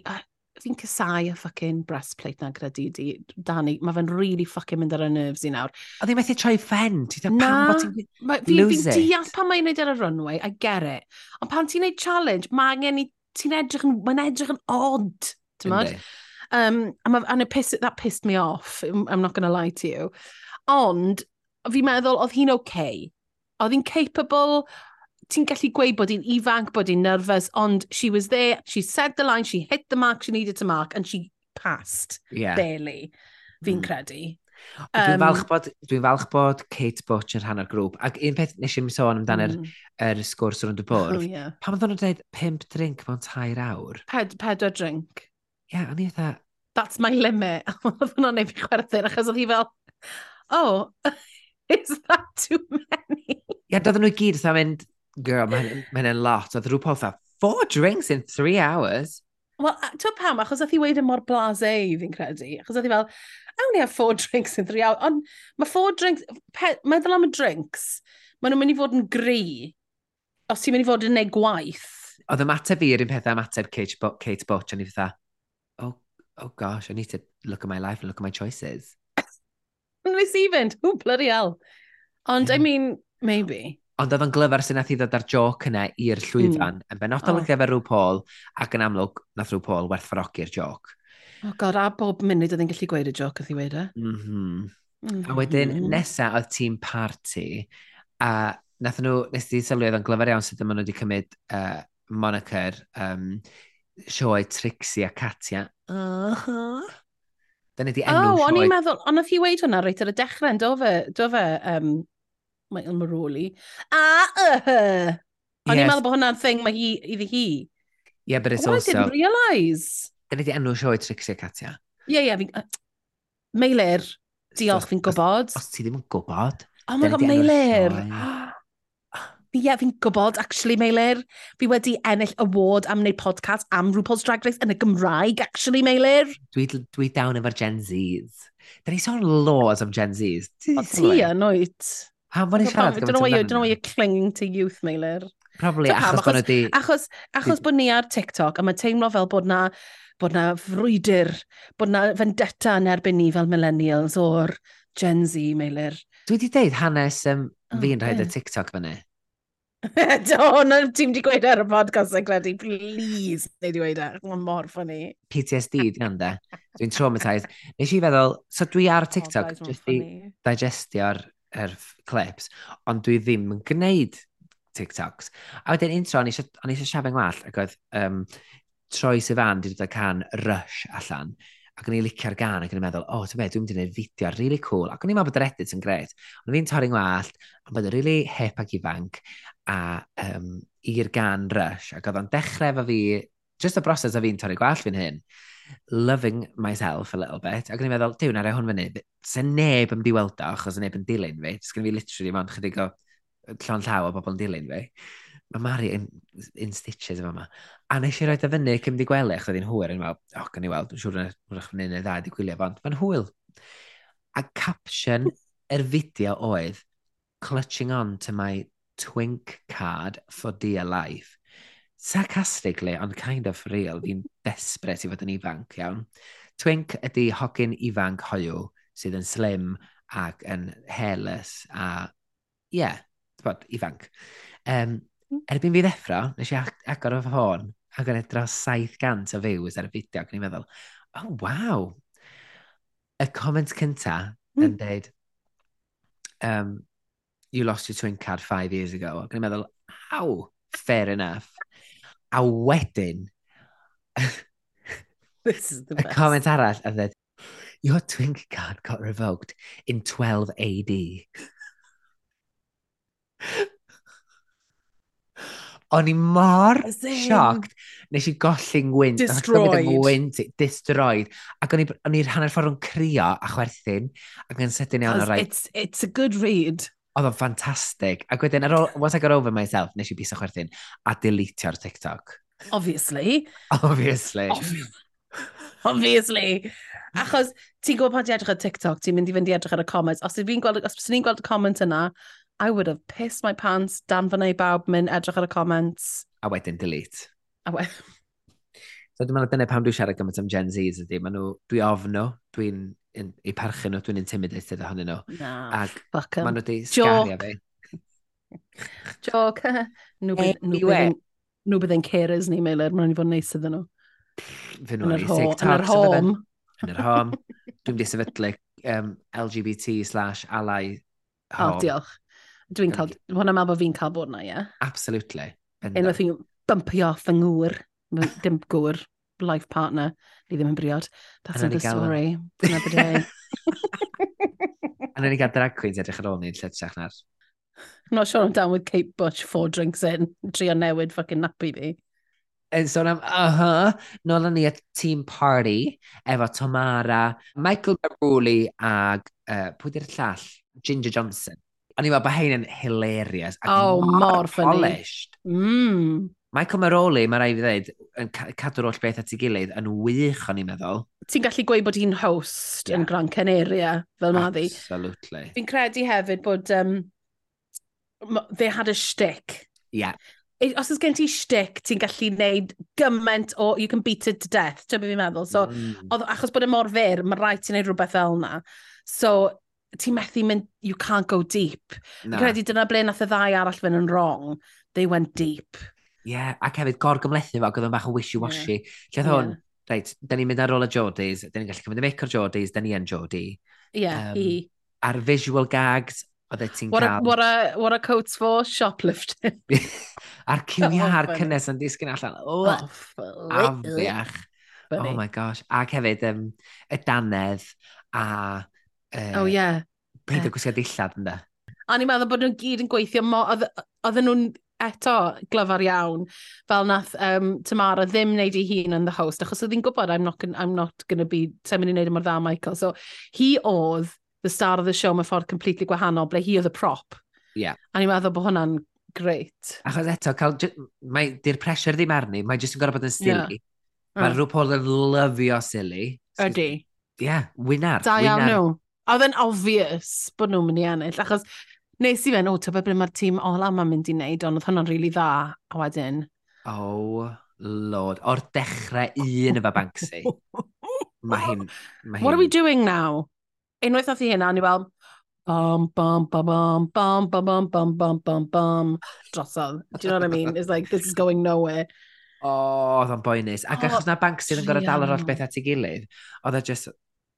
Fi'n cysau y ffucking breastplate na gyda Didi. Dani, mae fe'n really ffucking mynd ar y nerves i nawr. Oedd i'n methu troi fen? Na, fi'n fi, fi deall pan mae'n neud e ar y runway, I get it. Ond pan ti'n neud challenge, mae angen i... Ti'n edrych yn... Mae'n edrych yn odd, ti'n Um, and it pissed, that pissed me off, I'm not going to lie to you. Ond, fi'n meddwl, oedd hi'n oce. Okay. Oedd hi'n capable, ti'n gallu gweud bod hi'n ifanc, bod hi'n nervous, ond she was there, she said the line, she hit the mark she needed to mark, and she passed, yeah. barely, fi'n mm. credu. Dwi'n falch bod, dwi falch bod Kate Butch yn rhan o'r grŵp. Ac un peth nes i'n sôn amdano'r mm. er, sgwrs rwy'n dy bwrdd. Oh, yeah. Pam oedden nhw'n dweud pimp drink mewn tair awr? Ped, pedwar drink. Ie, yeah, o'n i fatha... That's my limit. (laughs) Oedd hwnna'n neud fi chwerthin, achos oedd hi fel, oh, (laughs) is that too many? Ie, doedden nhw gyd, so mynd, girl, mae'n hynna'n lot. Oedd rhyw fatha, four drinks in three hours. Wel, ti'n pam, achos oedd hi wedi mor blase i fi'n credu. Achos oedd hi fel, I only have four (laughs) drinks in three hours. Ond mae four drinks, pe, meddwl am y drinks, maen nhw'n mynd i fod yn gri os ti'n mynd i fod yn neud gwaith. Oedd ymateb fi yr un pethau ymateb Kate, Bo Kate Butch, o'n i fatha, oh gosh, I need to look at my life and look at my choices. Nes i fynd, ww, bloody hell. Ond, yeah. I mean, maybe. Ond oedd yn glyfar sy'n nath i ddod ar joc yna i'r mm. llwyfan, mm. yn benodol oh. yn gyfer rhyw Paul, ac yn amlwg, nath rhyw Paul werthfarogi'r joc. O oh god, a bob munud oedd yn gallu gweud y joc oedd i weid e. Mm -hmm. Mm -hmm. A mm-hmm. wedyn, nesa oedd tîm party, a nath nhw, nes di sylwi oedd yn glyfar iawn sydd ddim nhw wedi cymryd uh, moniker, um, sioe Trixie a Katia. Uh -huh. Dyna di enw oh, o'n i'n meddwl, ond oedd hi weid hwnna reit ar y dechrau, do fe, do fe, um, Michael Maroli. A, uh, yes. O'n i'n meddwl bod hwnna'n thing mae hi, iddi hi. Yeah, but it's oh, also... I didn't realise. Dyna di enw sioe Trixie a Katia. Ie, yeah, ie, yeah, fi'n... Uh, Meilir, diolch, fi'n gwybod. Os, os ti ddim yn gwybod... Oh my god, Meilir! Ie, yeah, fi'n gwybod, actually, Meilir. Fi wedi ennill award am wneud podcast am RuPaul's Drag Race yn y Gymraeg, actually, Meilir. Dwi, dwi down efo'r Gen Zs. Da ni sôn laws am Gen Zs. O, ti yn oed. Pam bod ni'n siarad? Don't know why you're clinging to youth, Meilir. Probably, so achos, achos bod di... Achos, achos bod ni ar TikTok, a mae teimlo fel bod na bod na frwydr, bod na vendetta yn erbyn ni fel millennials o'r Gen Z, Meilir. Dwi wedi deud hanes um, fi'n rhaid y TikTok fyny. (laughs) Do, hwnna ti'n di gweud e ar y podcast yn credu, please, neu di gweud e. ar, mae'n mor ffynnu. PTSD, di hwnna, dwi'n traumatised. Nes i feddwl, so dwi ar oh, TikTok, oh, jyst i digestio'r er clips, ond dwi ddim yn gwneud TikToks. A wedyn intro, o'n eisiau siafau ngwall, ac oedd um, Troy Sivan wedi dod â can Rush allan, ac o'n i'n licio'r gan ac o'n i'n meddwl, o, oh, ti'n meddwl, dwi'n mynd i wneud fideo really cool, ac o'n i'n meddwl bod yr edit yn gret. Ond fi'n torri'n wallt, ond bod yn really hip ac ifanc, a um, i'r gan rush, ac oedd o'n dechrau efo fi, just y broses o fi'n torri gwallt fi'n hyn, loving myself a little bit, ac o'n i'n meddwl, diw, na rai hwn fyny, se neb yn diweld o, achos neb yn dilyn fi, jyst gen fi literally mond chydig o llon llaw o bobl yn dilyn fi. Mae Mari in, in stitches yma. A nes i roed o fyny cym di gwely, achos oedd hi'n hwyr, yn meddwl, o, oh, gan i weld, dwi'n siŵr yn ymwrach fyny neu dda, di gwylio ond mae'n hwyl. A caption yr er fideo oedd, clutching on to my twink card for dear life. Sarcastically, ond kind of real, fi'n desbryd i fod yn ifanc iawn. Twink ydy hogyn ifanc hoiw sydd yn slim ac yn hairless a, ie, yeah, bod, ifanc. Um, erbyn fi ddeffro, nes i agor o ffôn ac yn edros 700 o views ar y fideo ac yn i'n meddwl, oh, waw. Y comment cynta mm. yn hmm. dweud, um, you lost your twin card five years ago. Ac yn meddwl, how? Fair enough. A wedyn, (laughs) This is the best. Y comment arall a dweud, your twin card got revoked in 12 AD. O'n i mor shocked. Nes i golli'n wynt. Destroyed. Wynt, destroyed. Ac o'n i, i hanner ffordd o'n crio a chwerthin ac yn sydyn iawn o'r rhaid. It's, it's a good read. Oedd o'n ffantastig. Ac wedyn, ar ôl, once I got over myself, nes i bus o chwerthin, a deletio'r TikTok. Obviously. (laughs) Obviously. (laughs) Obviously. Achos ti'n gwybod pan ti edrych ar TikTok, ti'n mynd i fynd i edrych ar y comments. Os ti'n gweld, os ti'n gweld y comment yna, I would have pissed my pants dan fyna i bawb mynd edrych ar y comments. A wedyn delete. A wedyn. So dwi'n meddwl dyna pam dwi'n siarad gymaint am Gen Zs ydy. Maen nhw, dwi ofn nhw, dwi'n eu parchu nhw, dwi'n intimidated ohonyn nhw. Na, Ac fuck em. maen nhw wedi sgario fi. (laughs) Joc. Nhw bydd- nhw Anyway. bydd yn- nhw bydd ein carers ni, Meilir. Mae'n i fod yn neis iddyn nhw. Fy nhw Yn yr, ar eu ho yn yr a hom. Yn yr hom. Dwi'n di sefydlu um, LGBT slash ally O, home. diolch. Dwi'n cael, hwnna ma bod fi'n cael bod na, ie. Yeah? Absolutely. Bendant. Unwaith fi'n bumpio off yng ngŵr. Ma- Dim gŵr, life partner. Ni ddim yn briod. That's another story. Another day. A ni gael drag queens edrych ar ôl ni'n lletach na'r... I'm not sure I'm down with Kate Butch four drinks in. Trio newid fucking nappy fi. Yn sôn am, aha, nôl ni at Team Party efo Tomara, Michael Baruli ag, uh, pwy di'r llall? Ginger Johnson. A ni'n meddwl bod hyn yn hilarious. Ac oh, mor funny. Polished. Mm. Michael Maroli, mae rai fi ddweud, yn cadw'r oll beth at ei gilydd yn wych o'n i'n meddwl. Ti'n gallu gweud bod hi'n host yeah. yn Gran Canaria, fel ma ddi. Absolutely. Fi'n credu hefyd bod um, they had a shtick. Yeah. Os oes gen ti shtick, ti'n gallu neud gymaint o you can beat it to death, ti'n byd fi'n meddwl. So, mm. oedd, achos bod y mor fyr, mae rhaid ti'n neud rhywbeth fel yna. So, ti'n methu mynd, you can't go deep. Na. Credu dyna ble nath y ddau arall fynd yn wrong. They went deep. Ie, yeah, ac hefyd gorgymlethu fo, ac oedd yn bach o wishy-washy. Yeah. Lle yeah. hwn, reit, da ni'n mynd ar ôl y Jodies, da ni'n gallu cymryd y mic o'r Jodies, da ni yn Jodie. Ie, yeah, um, i. A'r visual gags, oedd e ti'n cael... What a, what a coats for shoplifting. (laughs) a'r cywiar cynnes yn disgyn allan. Oh, oh, afiach. Oh my gosh. Ac hefyd, um, y danedd a... Uh, oh, yeah. Pryd o gwisgo dillad, ynda? A ni'n meddwl bod nhw'n gyd yn gweithio... Oedd nhw'n eto glyfar iawn fel nath um, Tamara ddim wneud ei hun yn the host achos oedd hi'n gwybod I'm not, gonna, I'm not gonna be sy'n mynd i wneud e yma'r dda Michael. So hi oedd the star of the show mewn ffordd completely gwahanol ble hi oedd y prop. Yeah. a ni'n meddwl bod hwnna'n great achos eto cael, mae di'r pressure ddim arni mae jyst yn gorfod bod yn silly. Yeah. mae mm. rhywbeth yn lyfio silly. So, ydy yeah, wynar da iawn nhw. A oedd yn obvious bod nhw'n mynd i ennill achos Nes i fe'n, o, tybed ble mae'r tîm ola ma'n mynd i wneud, ond oedd hwnna'n rili really dda, a wedyn. Oh, lord. O'r dechrau un efo Banksy. mae hyn, ma hyn. What are we doing now? Unwaith oedd hi hynna, ni fel, bum, bum, bum, bum, bum, bum, bum, bum, bum, bum, bum, drosodd. Do you know what I mean? It's like, this is going nowhere. O, (laughs) oh, oedd o'n boenus. Ac oh, achos na Banksy yn gorau dal yr holl beth at ei gilydd, oedd e o'n just,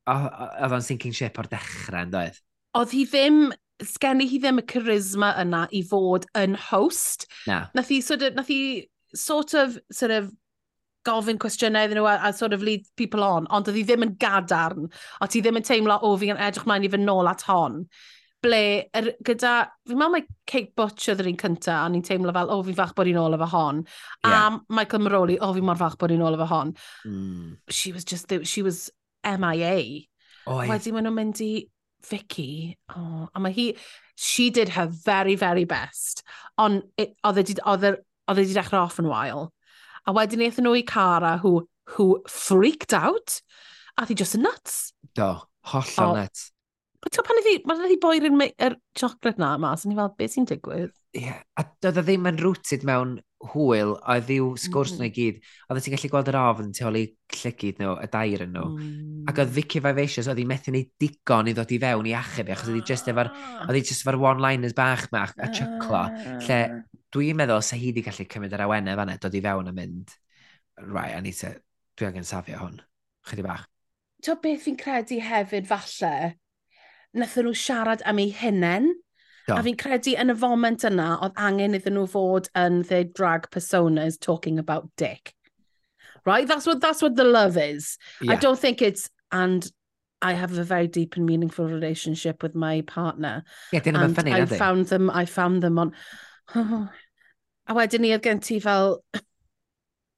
oedd o'n sinking ship o'r dechrau, yn doedd? Oedd hi ddim sgen i hi ddim y charisma yna i fod yn host. Na. Nath hi sort of, nath hi sort of, sort of, gofyn cwestiynau iddyn nhw a, a sort of lead people on, ond oedd hi ddim yn gadarn, a ti ddim yn teimlo, o, fi yn edrych mlaen i fy nôl at hon. Ble, er, gyda, fi'n meddwl mae Kate Butch oedd yr un cynta, a ni'n teimlo fel, o, fi'n fach bod i'n ôl efo hon. Yeah. A Michael Maroli, o, oh, fi mor fach bod i'n ôl efo hon. Mm. She was just, she was MIA. Oedd Wedyn maen nhw'n mynd i Vicky, oh, a mae hi, she did her very, very best. Ond oedd e wedi e, e dechrau off yn wael. A wedyn eithon nhw i Cara, who, who freaked out, a thi just yn nuts. Do, hollol oh, nuts. Ti'n pan ydi, mae'n ydi boi'r er chocolate na mas, so, ni fel, beth sy'n digwydd? Ie, yeah. a doedd o ddim yn rooted mewn hwyl, a ddiw sgwrs mm. nhw i gyd, oedd ti'n gallu gweld yr ofn tu ôl i llygyd nhw, y dair yn nhw. Mm. Ac oedd mm. Vicky Vivacious, oedd hi methu ni digon i ddod i fewn i achub, achos oedd hi just efo'r, ah. oedd hi just efo'r one-liners bach ma, a ah. chyclo, lle dwi'n meddwl se hi wedi gallu cymryd yr awenau fanna, dod i fewn a mynd, rai, a ni te, dwi angen safio hwn, chydig bach. Ti'n beth fi'n credu hefyd falle, Nethon nhw siarad am eu hunain. Do. A fi'n credu yn y foment yna, oedd angen iddyn nhw fod yn their drag personas talking about dick. Right? That's what, that's what the love is. Yeah. I don't think it's, and I have a very deep and meaningful relationship with my partner. Yeah, dyn nhw'n ffynnu, I found them, I found them on... Oh. (sighs) A wedyn ni oedd gen ti fel (laughs)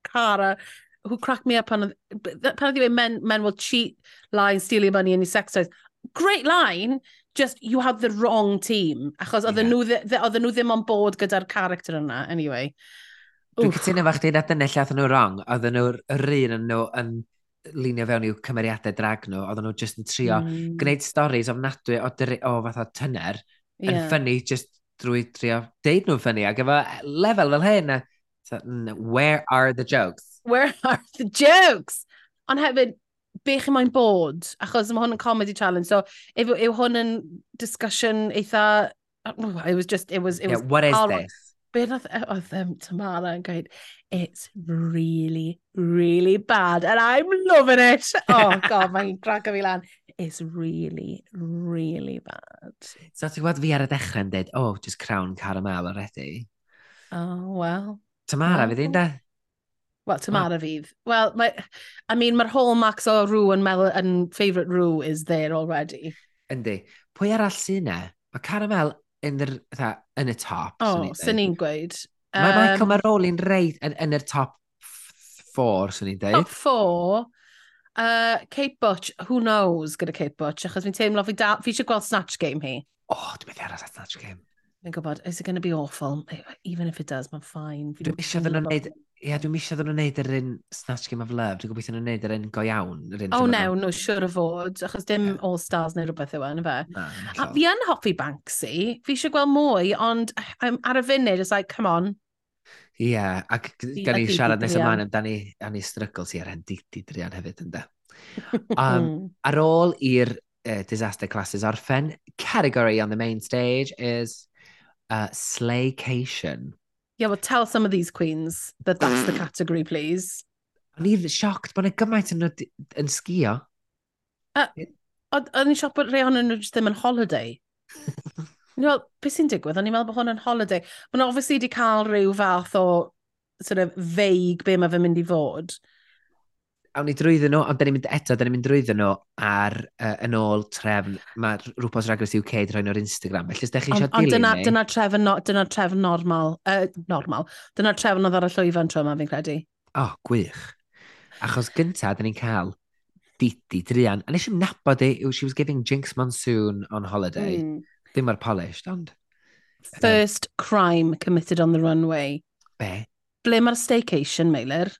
Cara, who cracked me up on... pan oedd men, men will cheat, lie and steal your money and your sex toys great line, just you had the wrong team. Achos oedden yeah. nhw, oedden nhw ddim on board gyda'r character yna, anyway. Dwi'n cytuno fach di na dyna lle oedden nhw wrong. Oedden nhw'r un yn nhw yn linio fewn i'w cymeriadau drag nhw. Oedden nhw just yn trio mm. gwneud storys ofnadwy o, o fatha tyner yeah. yn ffynnu just drwy trio deud nhw'n ffynnu. Ac efo lefel fel hyn, where are the jokes? Where are the jokes? Ond hefyd, be chi moyn bod, achos mae hwn yn comedy challenge, so yw, yw hwn yn discussion eitha, it was just, it was... It yeah, was what is all, this? Be nath e, oedd um, Tamara yn gweud, it's really, really bad, and I'm loving it. (laughs) Oh, god, mae'n drago fi lan. It's really, really bad. So ti'n gwybod fi ar y dechrau yn dweud, oh, just crown caramel already. Oh, well. Tamara, fydd un da? Wel, Tamara oh. fydd. Wel, I mean, mae'r hallmarks o rŵ yn meddwl yn favourite rŵ is there already. Yndi. Pwy arall sy'n e? na? Mae Caramel yn, yr, tha, yn y top. O, oh, sy'n ni'n gweud. Mae um, Michael Maroli'n reid yn, yn, yr top four, sy'n i'n dweud. Top 4? Uh, Kate Butch, who knows gyda Kate Butch, achos fi'n teimlo fi, da, fi eisiau gweld Snatch Game hi. O, oh, dwi'n meddwl ar Snatch Game. Fi'n gwybod, is it going to be awful? Even if it does, mae'n ffain. Dwi'n eisiau ddyn nhw'n gwneud Ie, yeah, dwi'n misio ddyn nhw'n neud yr un Snatch Game of Love. Dwi'n gobeithio nhw'n neud yr un go iawn. Yr un o, oh, newn, no, no, siwr o fod, achos dim yeah. All Stars neu rhywbeth yw e, yn y fe. Na, a fi yn hoffi Banksy, fi eisiau gweld mwy, ond I'm ar y funud, it's like, come on. Ie, yeah, ac gan ni siarad nes ymlaen amdani am strygl ti ar hyn didi drian hefyd ynda. (laughs) Um, hmm. ar ôl i'r uh, disaster classes orffen, category on the main stage is uh, Slaycation. Yeah, well, tell some of these queens that that's the (clears throat) category, please. O'n i'n sioct bod yna gymaint yn, yn sgio. Uh, o'n i'n sioct bod rhai ohonyn nhw jyst ddim yn holiday. (laughs) Wel, beth sy'n digwydd? O'n i'n meddwl bod hwn yn holiday. Mae'n obviously wedi cael rhyw fath o sort of vague be mae fe'n mynd i fod awn ni drwyddo nhw, ond da ni'n mynd eto, da ni'n mynd drwyddo nhw ar uh, yn ôl trefn. Mae rhywbeth Drag Race UK drwy nhw'r Instagram. Felly, os da chi eisiau dilyn dyna, ni... Dyna trefn, no, dyna trefn normal. Uh, normal. Dyna trefn oedd ar y llwyfan tro yma, fi'n credu. O, oh, gwych. Achos gynta, da ni'n cael Didi Drian. A nes i'n nabod e i, she was giving Jinx Monsoon on holiday. Mm. Ddim ar polished, ond... First crime committed on the runway. Be? Ble mae'r staycation, Meilir?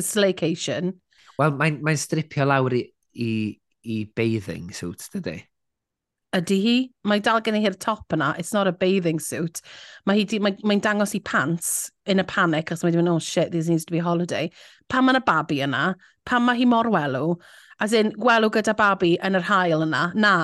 y slaycation. Wel, mae'n mae stripio lawr i, i, i bathing suit, dydy? Ydy hi? Mae dal gen i hi'r top yna. It's not a bathing suit. Mae hi'n mae, mae dangos i pants in a panic os mae'n dweud, oh shit, this needs to be a holiday. Pan mae'n y babi yna? Pan mae hi mor welw? As in, gwelw gyda babi yn yr hael yna? Na.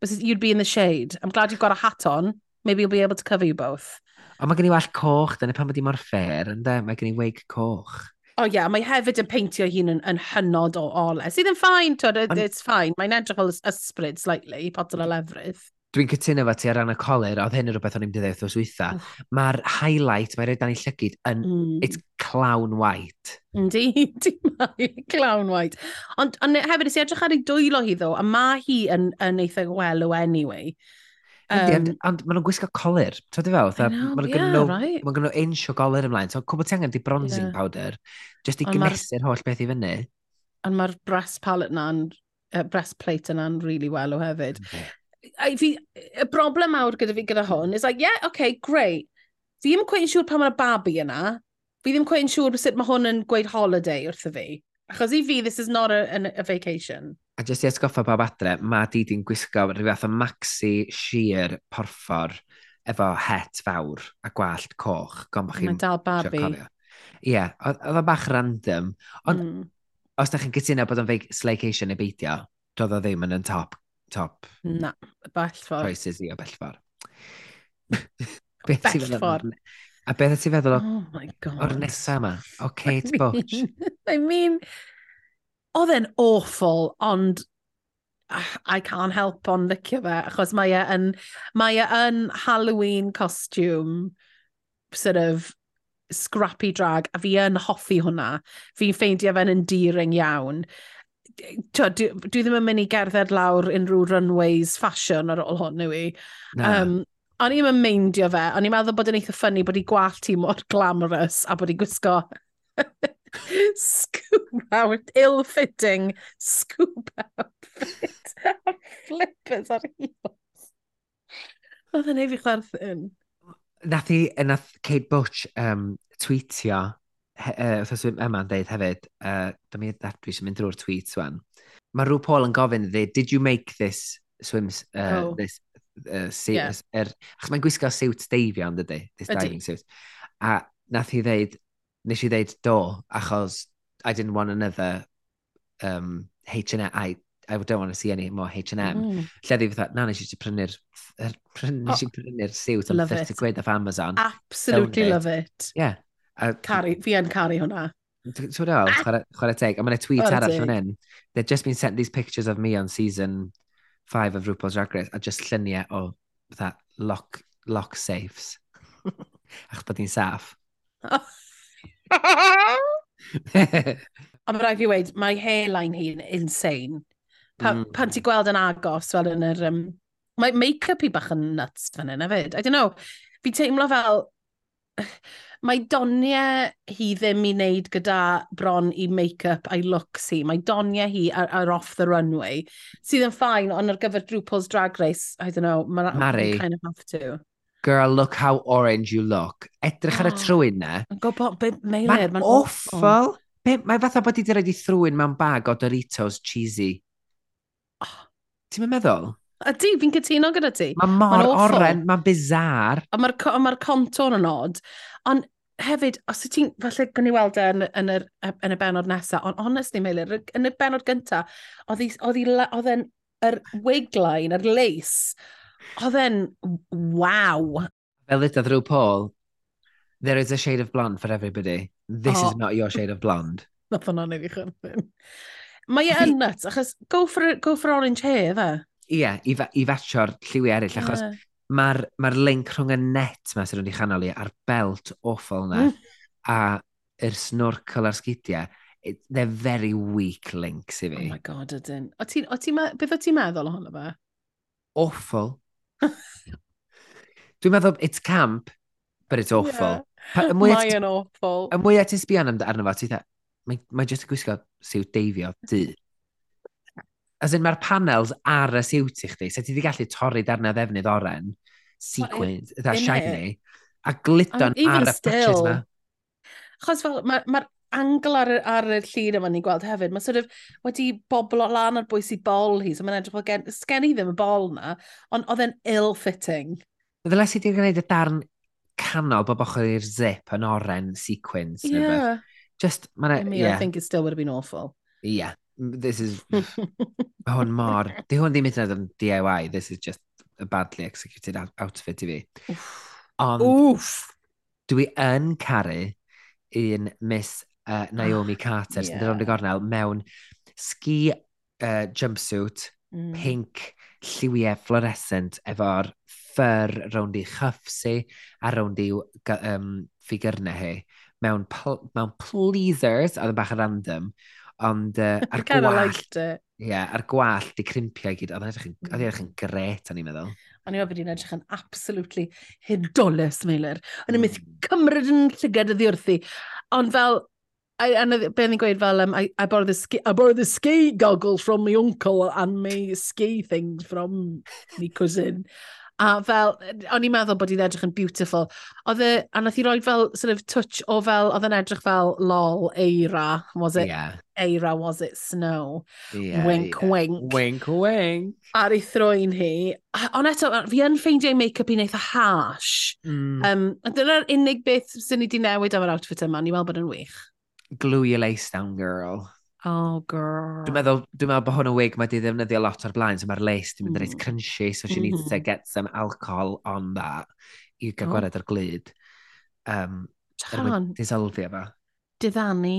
Because you'd be in the shade. I'm glad you've got a hat on. Maybe you'll be able to cover you both. Ond mae gen i well coch, dyna pan mae di mor ffer, ynddo? Mae gen i wake coch. Oh, yeah, mae hefyd yn peintio hun yn, yn hynod o ole, sydd yn ffain, twyd, it, it's fine. Mae'n edrych fel ysbryd slightly, potel o lefrydd. Dwi'n cytuno fe ti ar ran y colir, oedd hyn yn rhywbeth o'n i'n dyddeud wrth wytha. Oh. Mae'r highlight, mae'r rhaid dan i llygyd, yn, mm. it's clown white. Indeed, (laughs) mae clown white. Ond, ond hefyd, ys i edrych ar ei dwylo hi ddo, a mae hi yn, yn eitha gwelw anyway. Um, ond maen nhw'n gwisgo colir. Ti'n fel? I know, Maen yeah, nhw insio golir ymlaen. So, cwbl ti angen di bronzing yeah. powder, just i gymesu'r holl beth i fyny. Ond mae'r breast palette na'n, uh, brass plate yna'n really wel o hefyd. Okay. I, fi, y broblem mawr gyda fi gyda hwn is like, yeah, okay, great. Fi ddim yn cwein siŵr pa mae'r babi yna. Fi ddim yn cwein siŵr sut mae hwn yn gweud holiday wrtho fi. Achos i fi, this is not a, a, a vacation. A jyst i atgoffa bob adre, mae di di'n gwisgo rhyw fath o maxi sheer porffor efo het fawr a gwallt coch. Mae'n dal babi. Ie, yeah, oedd o bach random. Ond mm. os da chi'n gytuno bod o'n feig slaycation neu beidio, doedd o ddim yn yn top, top. Na, bellfor. Choices i o bellfor. bellfor. A beth ti feddwl o, oh o'r nesaf yma? O Kate Butch? Mean, I mean (laughs) Oedd e'n awful, ond ah, I can't help on licio fe, achos mae e yn, mae e yn Halloween costume, sort of, scrappy drag, a fi yn hoffi hwnna. Fi'n ffeindio fe'n endearing iawn. Tio, dwi, dwi ddim yn mynd i gerdded lawr unrhyw runways fashion ar ôl hwn, yw i. Na. Um, o'n i'n yn meindio fe, o'n i'n meddwl bod yn eitha ffynnu bod i gwallt ti mor glamorous a bod i gwisgo (laughs) scoop out, ill-fitting scoop outfit a (laughs) flippers ar heels. Oedd yn ei fi chwerthin. Nath i, nath Kate Butch um, tweetio, wrthos uh, yma yn dweud hefyd, uh, da mi dwi eisiau mynd drwy'r tweets wan. Mae rhyw Paul yn gofyn iddi, did you make this swims, uh, oh. this uh, suit, yeah. er, ach mae'n gwisgo siwt deifio yn dydy, this diving suit. A nath i ddeud, nes i ddeud do, achos I didn't want another um, H&M, I, I don't want to see any more H&M. Mm. Lle di fatha, na, nes i prynu'r nes i prynu'r siwt am 30 quid off Amazon. Absolutely love it. Yeah. A, carry, fi yn caru hwnna. Ti'n dal, chwarae teg. A mae'n tweet arall fan hyn. They've just been sent these pictures of me on season 5 of RuPaul's Drag Race a just lluniau o that lock, lock safes. (laughs) Ach bod ni'n saff. (laughs) (laughs) (laughs) Ond rhaid fi weid, mae hairline hi'n insane. Pa, mm. Pan ti gweld yn agos, fel yn yr... Um, mae make-up hi bach yn nuts fan hyn hefyd. I don't know. Fi teimlo fel... (sighs) Mae doniau hi ddim i wneud gyda bron i make-up a'i looks hi. Mae doniau hi ar, ar off the runway. Sydd yn ffain, ond ar gyfer Drupal's Drag Race, I don't know, mae'n kind of have to girl, look how orange you look. Edrych ar y ah. trwy'n na. Yn gwybod beth meilir. Mae'n awful. Mae fatha bod i wedi rhaid i thrwy'n mewn bag o Doritos cheesy. Oh. Ti'n meddwl? Ydy, fi'n cytuno gyda ti. Mae mor ma oren, mae'n bizar. A mae'r ma, ma contour yn od. Ond hefyd, os y ti'n, falle gwni weld e yn, yn, yr, yn y benod nesaf, ond honestly, Meilir, yn y benod gyntaf, oedd e'n yr wig line, yr lace, Oedd e'n waw. Fel ydydd rhyw Paul, there is a shade of blonde for everybody. This oh. is not your shade of blonde. (laughs) Nath hwnna'n ei chyrfyn. Mae e yn nuts, achos go for, go for orange hair, fe. Ie, yeah, i, fa i fatio'r lliwi eraill, achos yeah. mae'r ma link rhwng y net ma sydd wedi chanol i, a'r belt awful na, mm. a yr snorkel a'r sgidiau, they're very weak links i fi. Oh my god, ydyn. O ti, o ti, beth o ti'n meddwl ohono fe? Awful. (laughs) Dwi'n meddwl, it's camp, but it's awful. Yeah. E mae yn awful. Y mwyaf e ti'n sbian arno fo, ti'n dda, mae, mae jyst yn gwisgo siwt deifio di. As in, mae'r panels ar y siwt i chdi, so ti wedi gallu torri darna ddefnydd oren, sequins, dda shiny, a glidon ar y patches yma. Chos fel, mae'r ma angl ar, ar y llun yma ni'n gweld hefyd, mae sort of wedi bobl o lan ar bwys i bol hi, so mae'n edrych fel gen, sgen i ddim y bol na, ond oedd e'n ill-fitting. Ddyles i di gwneud y darn canol bob ochr i'r zip yn oren sequence. Yeah. Just, mae'n... I mean, yeah. I think it still would have been awful. Yeah. This is... (laughs) hwn mor... Di hwn ddim yn yn DIY. This is just a badly executed out outfit i fi. Oof. Ond... Oof! Dwi yn caru un Miss uh, Naomi Carter, yeah. sy'n dod rownd gornel, mewn ski uh, jumpsuit, mm. pink, lliwiau fluorescent, efo'r ffyr rownd i chyffsi a rownd i um, ffigurna hi. Mewn, pl mewn pleasers, oedd yn bach yn random, ond uh, (laughs) ar gwallt... Ie, yeah, ar gwallt di crimpiau i gyd. Oedd yn edrych yn gret, o'n i'n meddwl. O'n i'n meddwl bod hi'n edrych yn absolutely hidolus, Meilir. O'n i'n mm. mynd cymryd yn llygad y ddiwrthi. Ond fel, I, and be ni'n gweud fel, um, I, I, borrowed the ski, I borrowed the ski goggles from my uncle and my ski things from my cousin. A fel, o'n i'n meddwl bod hi'n edrych yn beautiful. Oedd e, a nath i roi fel, sort of, touch o fel, oedd e'n edrych fel, lol, eira, was it? Yeah. Eira, was it snow? Yeah, wink, yeah. wink. Wink, wink. Ar ei throi'n hi. Ond eto, fi yn ffeindio make-up i'n eitha harsh. Mm. Um, Dyna'r unig beth sy'n ni wedi newid am yr outfit yma, ni'n weld bod yn wych glue your lace down, girl. Oh, girl. Dwi'n meddwl, dwi'n meddwl bod hwn yn wig mae di ddefnyddio lot o'r blaen, so mae'r lace dwi'n mynd mm. reit crunchy, so she needs to mm-hmm. get some alcohol on that i gael oh. gwared ar glyd. Um, Tan. Disolfio fo. Diddani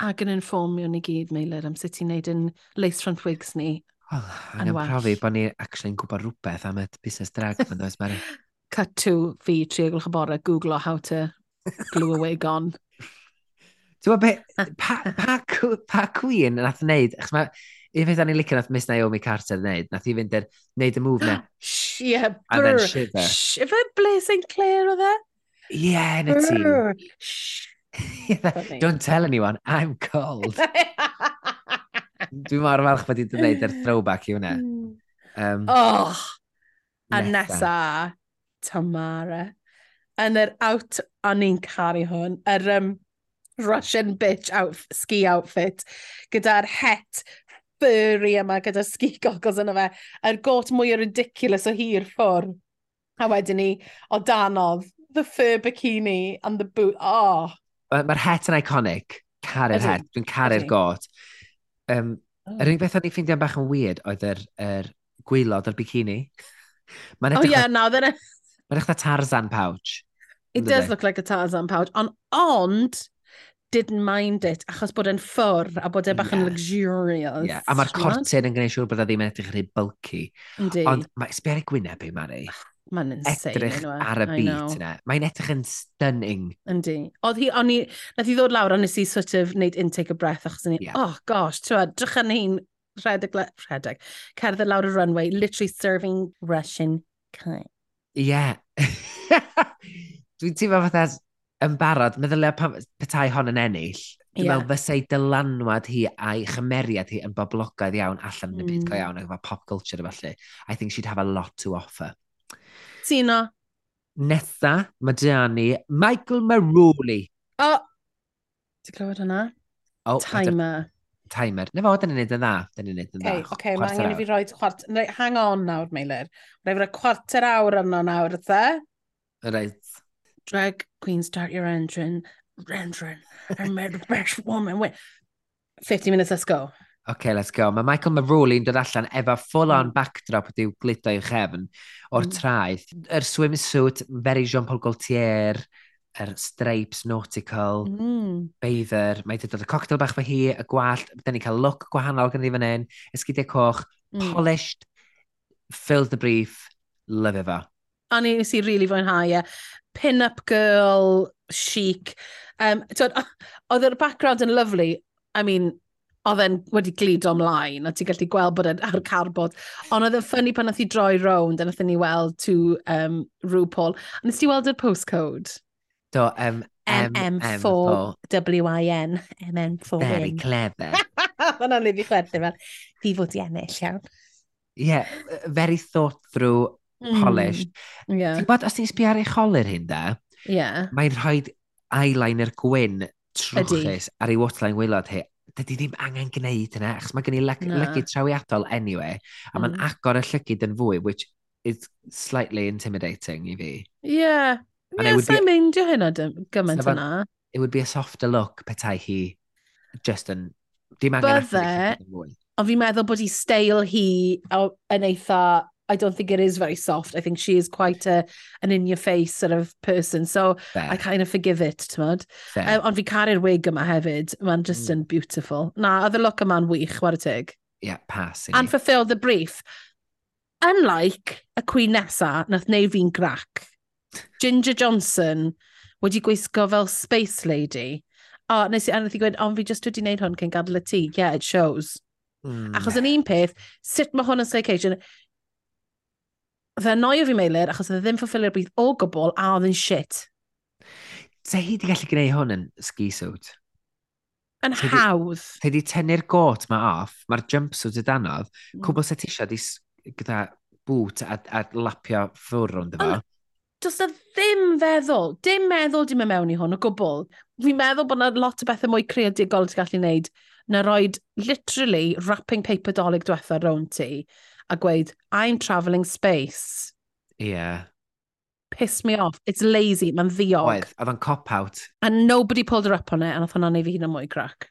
ag yn informio ni gyd, Meilir, am sut i'n neud yn lace front wigs ni. Oh, yn profi bod ni actually'n gwybod rhywbeth am y busnes drag fan oes, Mary. (laughs) Cut to fi, tri o glwch y bore, googlo how to glue a wig on. Ti'n gwybod beth, (laughs) pa, pa, pa Queen nath wneud, achos mae un peth ni'n licio nath Miss Naomi Carter wneud, nath i fynd yr wneud y move na. (gasps) yeah, brr. And then shiver. Efe Blaise St. Clair o dde? Ie, Yeah, na ti. (laughs) Don't tell anyone, I'm cold. (laughs) Dwi'n mor falch bod i'n gwneud yr throwback i hwnna. Um, oh, a nesa, Tamara. Yn yr out, o'n i'n caru hwn. Yr, um, Russian bitch outf ski outfit gyda'r het furry yma gyda ski (laughs) goggles yna fe, a'r got mwy o ridiculous o hir ffwrdd. A wedyn ni, o danodd, the fur bikini and the boot, oh. Mae'r ma het yn iconic, caru'r het, dwi'n caru'r got. Um, oh. Yr unig beth o'n i'n ffeindio'n bach yn weird oedd yr, er, gwylod o'r bikini. Mae'n edrych... Oh yeah, now then. Mae'n edrych Tarzan pouch. It does look like a Tarzan pouch, On, ond didn't mind it, achos bod e'n ffwr a bod e bach yn yeah. luxurious. Yeah. A mae'r cortyn yn gwneud siŵr bod e ddim yn edrych yn rhy bulky. Yndi. Ond mae sberig Gwyneb i, Mari. Ah, Mae'n insane. Edrych anyway. E? ar y beat yna. Mae'n edrych yn stunning. Yndi. Oedd hi, o'n i, nath i ddod lawr, ond nes i sort of wneud intake o breath, achos o'n i, yeah. oh gosh, ti'n fawr, drych yn hi'n rhedeg, rhedeg, cerdded lawr y runway, literally serving Russian kind. Ie. Yeah. (laughs) Dwi'n teimlo fatha yn barod, meddylia pa petai hon yn ennill, dwi'n yeah. meddwl fysau dylanwad hi a'i chymeriad hi yn boblogaidd iawn allan yn y byd go mm. iawn efo pop culture efallai. I think she'd have a lot to offer. Tino. Nesa, mae dyna Michael Maruli. O! Oh. Ti'n clywed hwnna? O, oh, Timer. Timer. Na fo, dyn ni'n neud yn dda. Dyn ni'n neud yn dda. Oce, okay, okay, mae angen i fi roi chwarter... Hang on nawr, Meilir. Rhaid fi roi chwarter awr yno nawr, ythe? Rhaid drag queen start your engine, engine, and made the best woman win. 50 minutes, let's go. OK, let's go. Mae Michael Maroli'n dod allan efo full-on mm. backdrop ydyw glido i'w chefn o'r mm. traeth. Yr er swimsuit, very Jean-Paul Gaultier, yr er stripes, nautical, mm. beidder. Mae wedi dod y cocktail bach fy hi, y gwallt. Da ni cael look gwahanol gan ddifan hyn. Ysgidiau coch, mm. polished, fills the brief, love efo. A nes i rili really fwynhau e. Pin-up girl, chic. Um, oedd yr background yn lovely, I mean, oedd e'n wedi glido ymlaen, a ti'n gallu gweld bod e'n ar carbod. Ond oedd e'n ffynnu pan nath i droi rownd, a nath ni weld to um, RuPaul. A nes ti weld yr postcode? Do, um, MM4WIN. MM4 Very clever. (laughs) Mae'n anodd chwerthu fel, fi fod i ennill iawn. Yeah, very thought through polished. Mm, yeah. Ti'n bod, os ti'n sbio ar ei cholir hyn da, yeah. mae'n rhoi eyeliner gwyn trwchus ar ei waterline waelod hi. Dydy ddim angen gwneud hynna, achos mae gen i lyg no. lygyd trawiadol anyway, a mae'n mm. agor y llygyd yn fwy, which is slightly intimidating i fi. Yeah. And yeah, sa'n meindio hynna gymaint yna. It would be a softer look petai hi just yn... Dim angen Bydde, ond fi'n meddwl bod hi stael hi yn eitha I don't think it is very soft. I think she is quite a, an in-your-face sort of person. So Fair. I kind of forgive it, tymod. Um, ond fi caru'r wig yma hefyd. Mae'n just mm. yn beautiful. Na, oedd y look yma'n wych, war y tig. Yeah, pass. And fulfill the brief. Unlike y cwyn nesa, nath neu fi'n grac. Ginger Johnson wedi gwisgo fel Space Lady. O, oh, nes i, a nath i gweud, ond fi just wedi wneud hwn cyn gadael y tŷ. Yeah, it shows. Mm. Achos yn un peth, sut mae hwn yn staycation? fe noio fi meilir achos oedd e ddim ffulfilio'r bydd o gwbl a oedd yn shit. Se hi di gallu gwneud hwn yn ski suit? Yn te hawdd. Te di tynnu'r got ma off, mae'r jumpsuit y danodd, mm. cwbl set eisiau di gyda bwt a, a lapio ffwr ond yma. Does na ddim feddwl, dim meddwl di mewn i hwn o gwbl. Fi'n meddwl bod na lot o bethau mwy creadigol ti'n gallu wneud na roed literally wrapping paper dolyg diwethaf rownd ti a gweud, I'm travelling space. Ie. Yeah. Piss me off. It's lazy. Mae'n ddiog. Oedd, oedd o'n cop-out. And nobody pulled her up on it, and oedd hwnna'n ei fi hun yn mwy crac.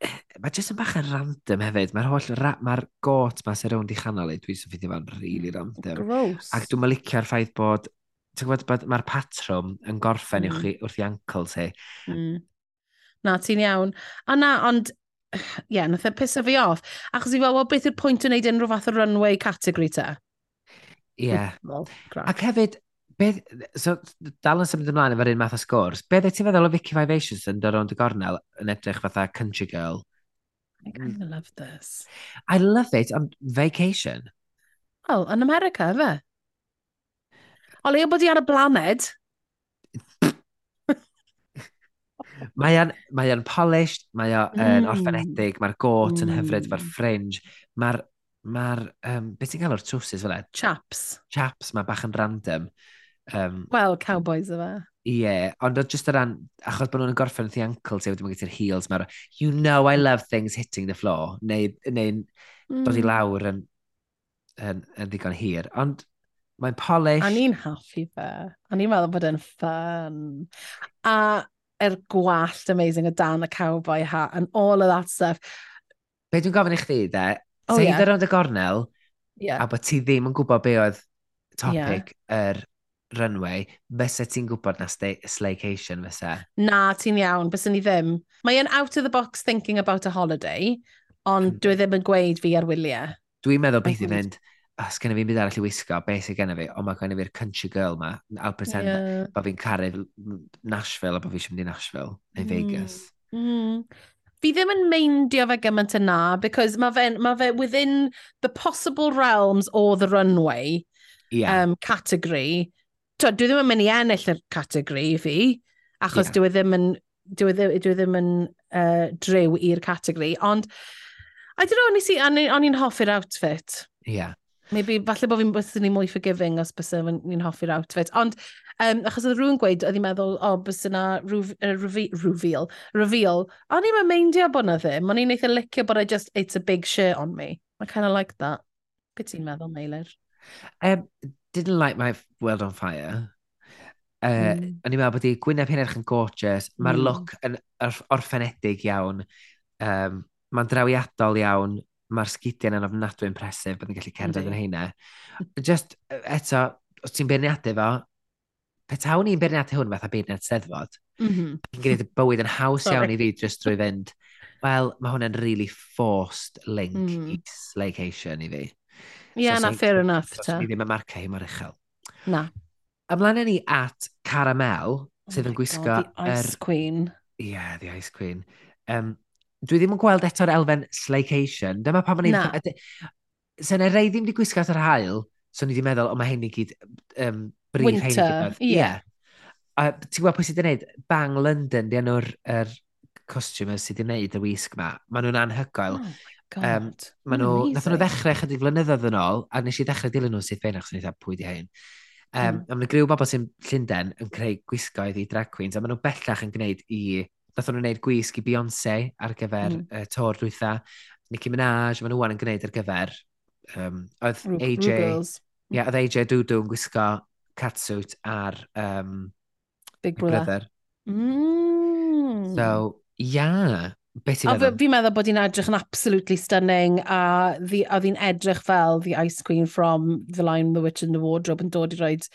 (sighs) Mae jyst yn bach yn random hefyd. Mae'r holl, ra... mae'r got ma sy'n rownd i chanol i, dwi'n sy'n ffeindio fan really random. Gross. Ac dwi'n mylicio'r ffaith bod, ti'n gwybod, bod mae'r patrwm yn gorffen mm. i wrth i ankles ti. Mm. Na, ti'n iawn. A na, ond (sighs) yeah, nath e piso fi off. Achos i fel, well, beth yw'r pwynt o wneud unrhyw fath o runway category ta? Ie. Yeah. Well, Ac hefyd, beth, so, dal yn symud ymlaen efo'r un math o sgwrs, beth ti'n feddwl o Vicky Vivacious yn dod ond y gornel yn edrych fatha country girl? I kind of love this. I love it on vacation. Wel, yn America, fe? O leo bod i ar y blaned. Mae'n mae polished, mae o'n mm. orffenedig, mae'r got mm. yn hyfryd, mae'r mm. fringe, mae'r, mae'r, um, beth ti'n cael o'r trwsus fel e? Chaps. Chaps, mae bach yn random. Um, Wel, cowboys yma. Ie, yeah, ond oedd just o ran, achos bod nhw'n gorffen wrth i ankle, so, wedi bod gyda'r heels, mae'r, you know I love things hitting the floor, neu, neu mm. dod i mm. lawr yn, yn, yn ddigon hir. Ond mae'n polish. A ni'n hoffi fe. A ni'n meddwl bod e'n ffyn. A er gwallt amazing o dan y cowboy hat and all of that stuff. Be dwi'n gofyn i chdi, de? Oh, Seid yeah. around y gornel, yeah. a bod ti ddim yn gwybod be oedd topic yeah. yr runway, fysa ti'n gwybod na slaycation fysa? Na, ti'n iawn, fysa ni ddim. Mae yn out of the box thinking about a holiday, ond mm. dwi ddim yn gweud fi ar wyliau. Dwi'n meddwl beth i fynd os gen i fi'n byd arall i wisgo, beth sy'n gen i fi, ond mae gen i fi'r country girl ma, I'll pretend yeah. bod fi'n caru Nashville a bod fi eisiau mynd i Nashville, neu. Mm. Vegas. Mm. Fi ddim yn meindio fe gymaint yna, because mae fe, ma fe within the possible realms o the runway yeah. um, category. To, dwi ddim yn mynd i ennill y category fi, achos yeah. dwi e ddim yn, dwi e ddim, dwi e ddim yn uh, drew i'r category, ond I don't know, o'n i'n hoffi'r outfit. Ie. Yeah. Maybe, falle bod fi'n bysyn ni mwy forgiving os bys ni'n hoffi'r outfit. Ond, um, achos oedd rhywun gweud, oedd i'n meddwl, o, oh, bysyn na rwf, uh, reveal, reveal. O'n i'n meindio bod na ddim, o'n i'n eitha licio bod I just, it's a big shirt on me. I kind of like that. Beth ti'n meddwl, Meilir? Um, didn't like my world on fire. Uh, mm. O'n i'n meddwl bod i gwyneb hyn edrych yn gorgeous. Mae'r Mm. Look yn orffenedig iawn. Um, Mae'n drawiadol iawn mae'r sgidiau yn ofnadwy impresif bod yn gallu cerdded yn heina. Just e, eto, os ti'n beirniadu fo, petawn i'n beirniadu hwn fatha beirniad seddfod, mm -hmm. yn gwneud y bywyd yn haws Sorry. iawn i fi just drwy fynd, wel, mae hwn yn really forced link mm. i slaycation i fi. Ie, yeah, so, na, so, fair so, enough. So, ni ddim yn marca hi mor uchel. Na. Ymlaen ni at Caramel, oh sydd oh yn gwisgo... God, the Ice er... Queen. Ie, yeah, the Ice Queen. Um, dwi ddim yn gweld eto'r elfen slaycation. Dyma pam o'n i'n... Se yna rei ddim wedi gwisgo at yr hael, so ni wedi meddwl, o mae hyn i gyd um, brif hyn i gyd. Yeah. yeah. A ti'n gweld pwy sydd wedi gwneud? Bang London, di enw'r er costumers sydd wedi gwneud y wisg ma. Maen nhw'n anhygoel. Oh God. Um, maen nhw, nath nhw ddechrau chydig flynyddoedd yn ôl, a nes i ddechrau dilyn nhw sydd fein achos ni'n pwy di hyn. Um, mm. A maen nhw griw bobl sy'n Llundain yn creu gwisgoedd i drag queens, a maen nhw bellach yn gwneud i Nath nhw'n gwneud gwisg i Beyoncé ar gyfer mm. uh, tor dwytha. Nicki Minaj, maen nhw yn gwneud ar gyfer. Um, oedd Roo, AJ... Roo yeah, oedd AJ Dudu yn gwisgo catsuit ar um, Big, Big Brother. brother. Mm. So, yeah. Beth ti'n meddwl? Fi'n meddwl bod hi'n edrych yn absolutely stunning a oedd hi'n edrych fel the ice queen from The Lion, the Witch and the Wardrobe yn dod i roed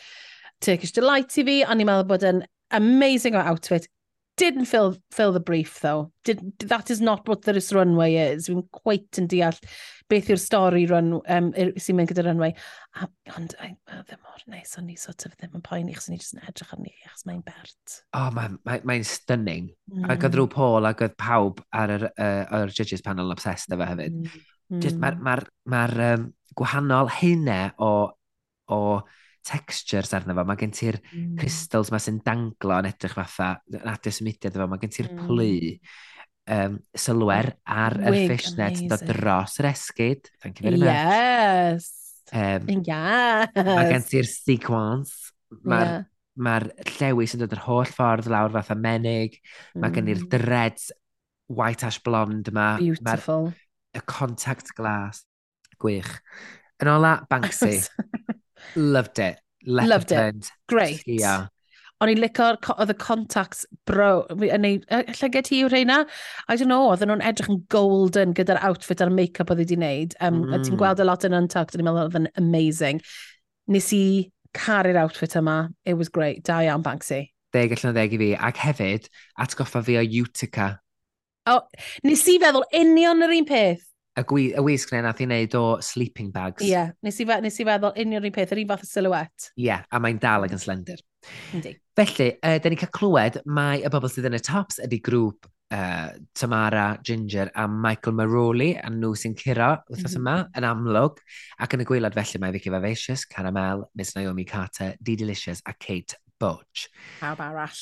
Turkish Delight i fi a ni'n meddwl bod yn amazing o outfit didn't fill, fill the brief, though. Did, that is not what this runway is. Fi'n quite yn deall beth yw'r stori run, um, sy'n mynd gyda runway. A, ond a, a, ddim mor neis, o'n i sort of ddim yn poeni, chos o'n i jyst yn edrych arni, achos mae'n bert. O, oh, mae'n mae, mae stunning. Mm. Ac oedd rhyw Paul ac oedd pawb ar yr, uh, ar judges panel obsessed efo hefyd. Mm. Mae'r mm. ma, ma, ma um, gwahanol hynna o, o textures arno fo, mae gen ti'r mm. crystals ma sy'n danglo yn edrych fatha, yn adio symudiad efo, mae gen ti'r mm. plu um, sylwer ar yr fishnet dod dros yr esgyd. Thank you very yes. Um, yes! Mae gen ti'r sequence. Mae'r yeah. ma llewis yn dod yr holl ffordd lawr fatha menig. Mm. Mae gen i'r dreads white ash blond yma. Beautiful. Y contact glass. Gwych. Yn ola, Banksy. (laughs) Loved it. Leopard. Loved it. Great. Yeah. O'n i'n licor, oedd y contacts bro, yn ei, llygau ti yw rheina? I don't know, oedden nhw'n edrych yn golden gyda'r outfit a'r make-up oedd wedi wneud. Um, mm. Ti'n gweld a lot yn Untucked, o'n i'n meddwl oedd yn amazing. Nes i caru'r outfit yma, it was great. Da iawn, Banksy. Deg allan o ddeg i fi, ac hefyd, atgoffa fi o Utica. O, oh, nes i feddwl union yr un peth. Y, gwi, y wisg na nath i wneud o sleeping bags. Ie, yeah, nes, i fe, nes i feddwl union un peth, yr un fath o silhouette. Ie, yeah, a mae'n dal ag yn slender. Yndi. Felly, uh, da ni cael clywed mae y bobl sydd yn y tops ydy grŵp uh, Tamara Ginger a Michael Maroli a nhw sy'n curo wythnos mhm. yma mm -hmm. yn amlwg ac yn y gweilad felly mae Vicky Vivacious, Caramel, Miss Naomi Carter, Dee Delicious a Kate Butch. Pawb arall.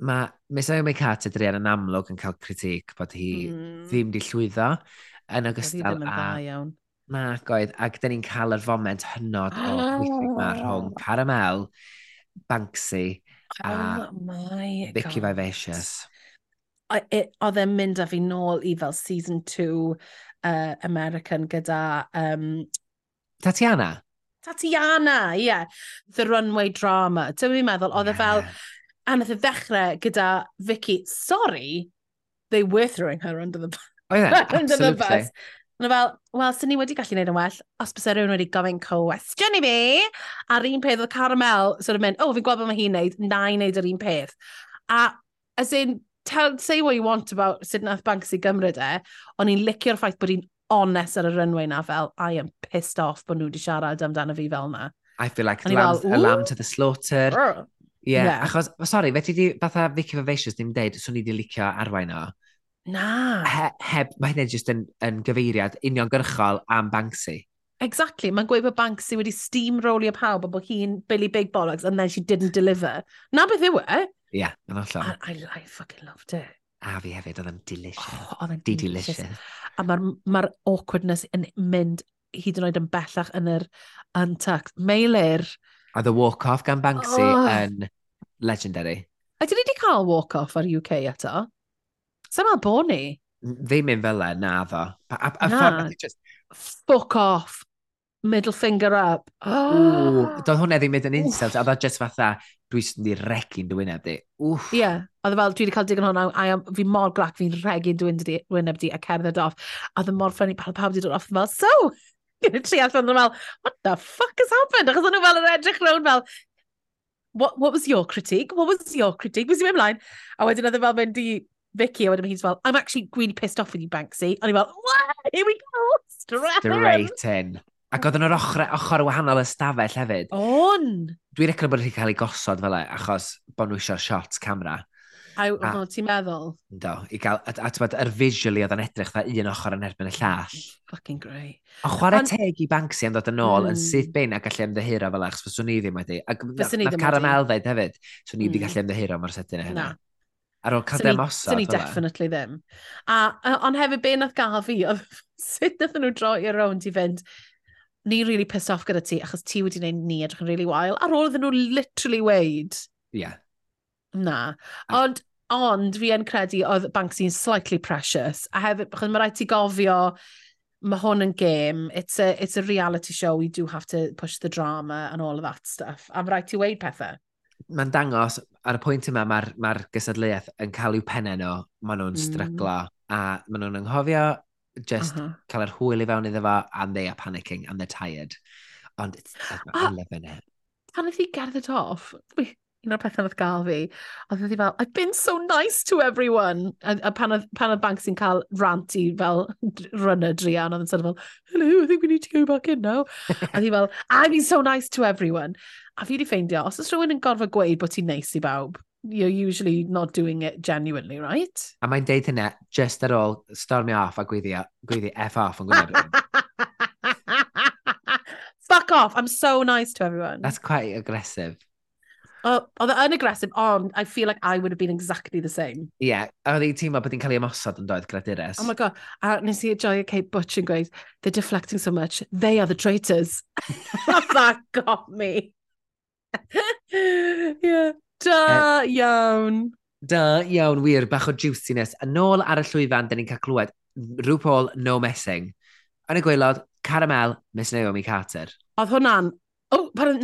Mae Miss Naomi Carter drian yn amlwg yn cael critic bod hi mm. ddim di llwyddo yn ogystal â... iawn. Nac oedd, ac dyn ni'n cael yr foment hynod o weithio ma (gasps) rhwng Caramel, Banksy a oh Vicky Vivacious. Oedd e'n mynd â fi nôl i fel season 2 uh, American gyda... Um, Tatiana? Tatiana, ie. Yeah. The runway drama. Dwi'n fi'n meddwl, oedd e fel... A nath e y ddechrau gyda Vicky, sorry, they were throwing her under the bus. Oedd e, (laughs) absolutely. Ond fel, wel, sy'n ni wedi gallu gwneud yn well, os bys rhywun wedi gofyn cwestiwn i fi, a'r un peth oedd Caramel, sort of mynd, oh, fi'n gweld beth mae hi'n neud, na i neud yr un peth. A, as in, tell, say what you want about sut nath Banksy gymryd e, ond i'n licio'r ffaith bod hi'n onest ar y runway na fel, I am pissed off bod nhw wedi siarad amdano fi fel na. I feel like lamb, fel, a lamb to the slaughter. Ie, yeah, yeah. achos, sorry, fe ti di, fatha Vicky Vivacious ddim deud, swn i di licio arwain o. Na. He, heb, mae hynny jyst yn, yn gyfeiriad uniongyrchol am Banksy. Exactly, mae'n gweud bod Banksy wedi steamrollio pawb a bod hi'n Billy Big Bollocks and then she didn't deliver. Na beth yw e? Ie, yn allan. I, I, I fucking loved it. A fi hefyd, oedd yn delicious. Oh, oedd yn delicious. delicious. A mae'r ma awkwardness yn mynd hyd yn oed yn bellach yn yr untucked. Meilir. A the walk-off gan Banksy oh. yn legendary. A dyn ni wedi cael walk-off ar UK eto? Dyma bod ni. Ddim yn fel e, na ddo. A, a, a na. Ffordd, just... Fuck off. Middle finger up. Oh. (gasps) Doedd hwnna ddim yn insult, a dda just fatha, dwi sy'n di regu'n dwi'n ebdi. Ie, yeah. oedd e fel, dwi wedi cael digon hwnna, a am, fi mor grac fi'n regi'n dwi'n ebdi a cerdded off. A oedd e mor ffynnu pawb pawb wedi dod off fel, so, (laughs) gyda tri allan fel, what the fuck has happened? Achos nhw fel yr edrych rown fel, what, what was your critique? What was your critique? Was you ymlaen? A wedyn oedd e fel mynd i Vicky, a wedyn hi'n fel, I'm actually really pissed off with you, Banksy. A ni fel, here we go, straight, straight in. Ac oedd yn yr ochr, ochr wahanol ystafell hefyd. On! Dwi'n recon bod wedi cael ei gosod fel e, achos bod nhw eisiau'r shots camera. A, a no, ti'n meddwl? Do, i gael, a, a tywed, yr visually oedd yn edrych dda un ochr yn erbyn y llall. Fucking great. O chwarae An... teg i Banksy am ddod yn ôl mm. yn hmm. syth bein a gallu ymddehiro fel e, achos fyswn i ddim wedi. Ac na, na Caramel ddeud hefyd, swn i wedi mm. gallu ymddehiro mor sydyn e hynna. Na ar ôl cael dem osod. Dyn ni definitely ddim. A, a, ond hefyd be nath gael fi, oedd (laughs) sut nath nhw droi i'r rownd i fynd, ni really pissed off gyda ti, achos ti wedi gwneud ni edrych yn really wael, ar ôl iddyn nhw literally weid. Ie. Yeah. Na. Ond, ond fi yn credu oedd Banksy'n slightly precious, a hefyd, achos mae rhaid ti gofio, mae hwn yn game, it's a, it's a reality show, we do have to push the drama and all of that stuff, a mae rhaid ti weid pethau. Mae'n dangos ar y pwynt yma, mae'r ma, r, gysadleuaeth yn cael i'w pennau nhw. Maen nhw'n mm. stryglo a maen nhw'n anghofio just uh -huh. cael yr hwyl i fewn iddo fo and they are panicking and they're tired. Ond it's, I'm loving it. Pan ydy gerdded off, un o'r pethau oedd gael fi, oedd wedi fel, I've been so nice to everyone. A, a pan, oedd, pan oedd bank sy'n cael rant i fel runner drian, oedd yn sort of fel, hello, I think we need to go back in now. a (laughs) oedd hi fel, I've been so nice to everyone. A fi wedi ffeindio, os oes rhywun yn gorfod gweud bod ti'n neis i bawb, you're usually not doing it genuinely, right? A mae'n deud hynna just ar ôl stormio off a gwyddi, gwyddi F off yn gwneud (laughs) Fuck off, I'm so nice to everyone. That's quite aggressive. Oedd oh, yn aggressive, ond I feel like I would have been exactly the same. Ie, yeah, oedd ei teimlo bod hi'n cael ei ymosod yn doedd gradures. Oh my god, a nes i joio Kate Butch yn gweud, they're deflecting so much, they are the traitors. (laughs) that got me yeah. Da uh, iawn. Da iawn, wir, bach o juiciness. A nôl ar y llwyfan, da ni'n cael clywed RuPaul No Messing. Yn y gweilod, Caramel, Miss Naomi Carter. Oedd hwnna'n... Oh, pan,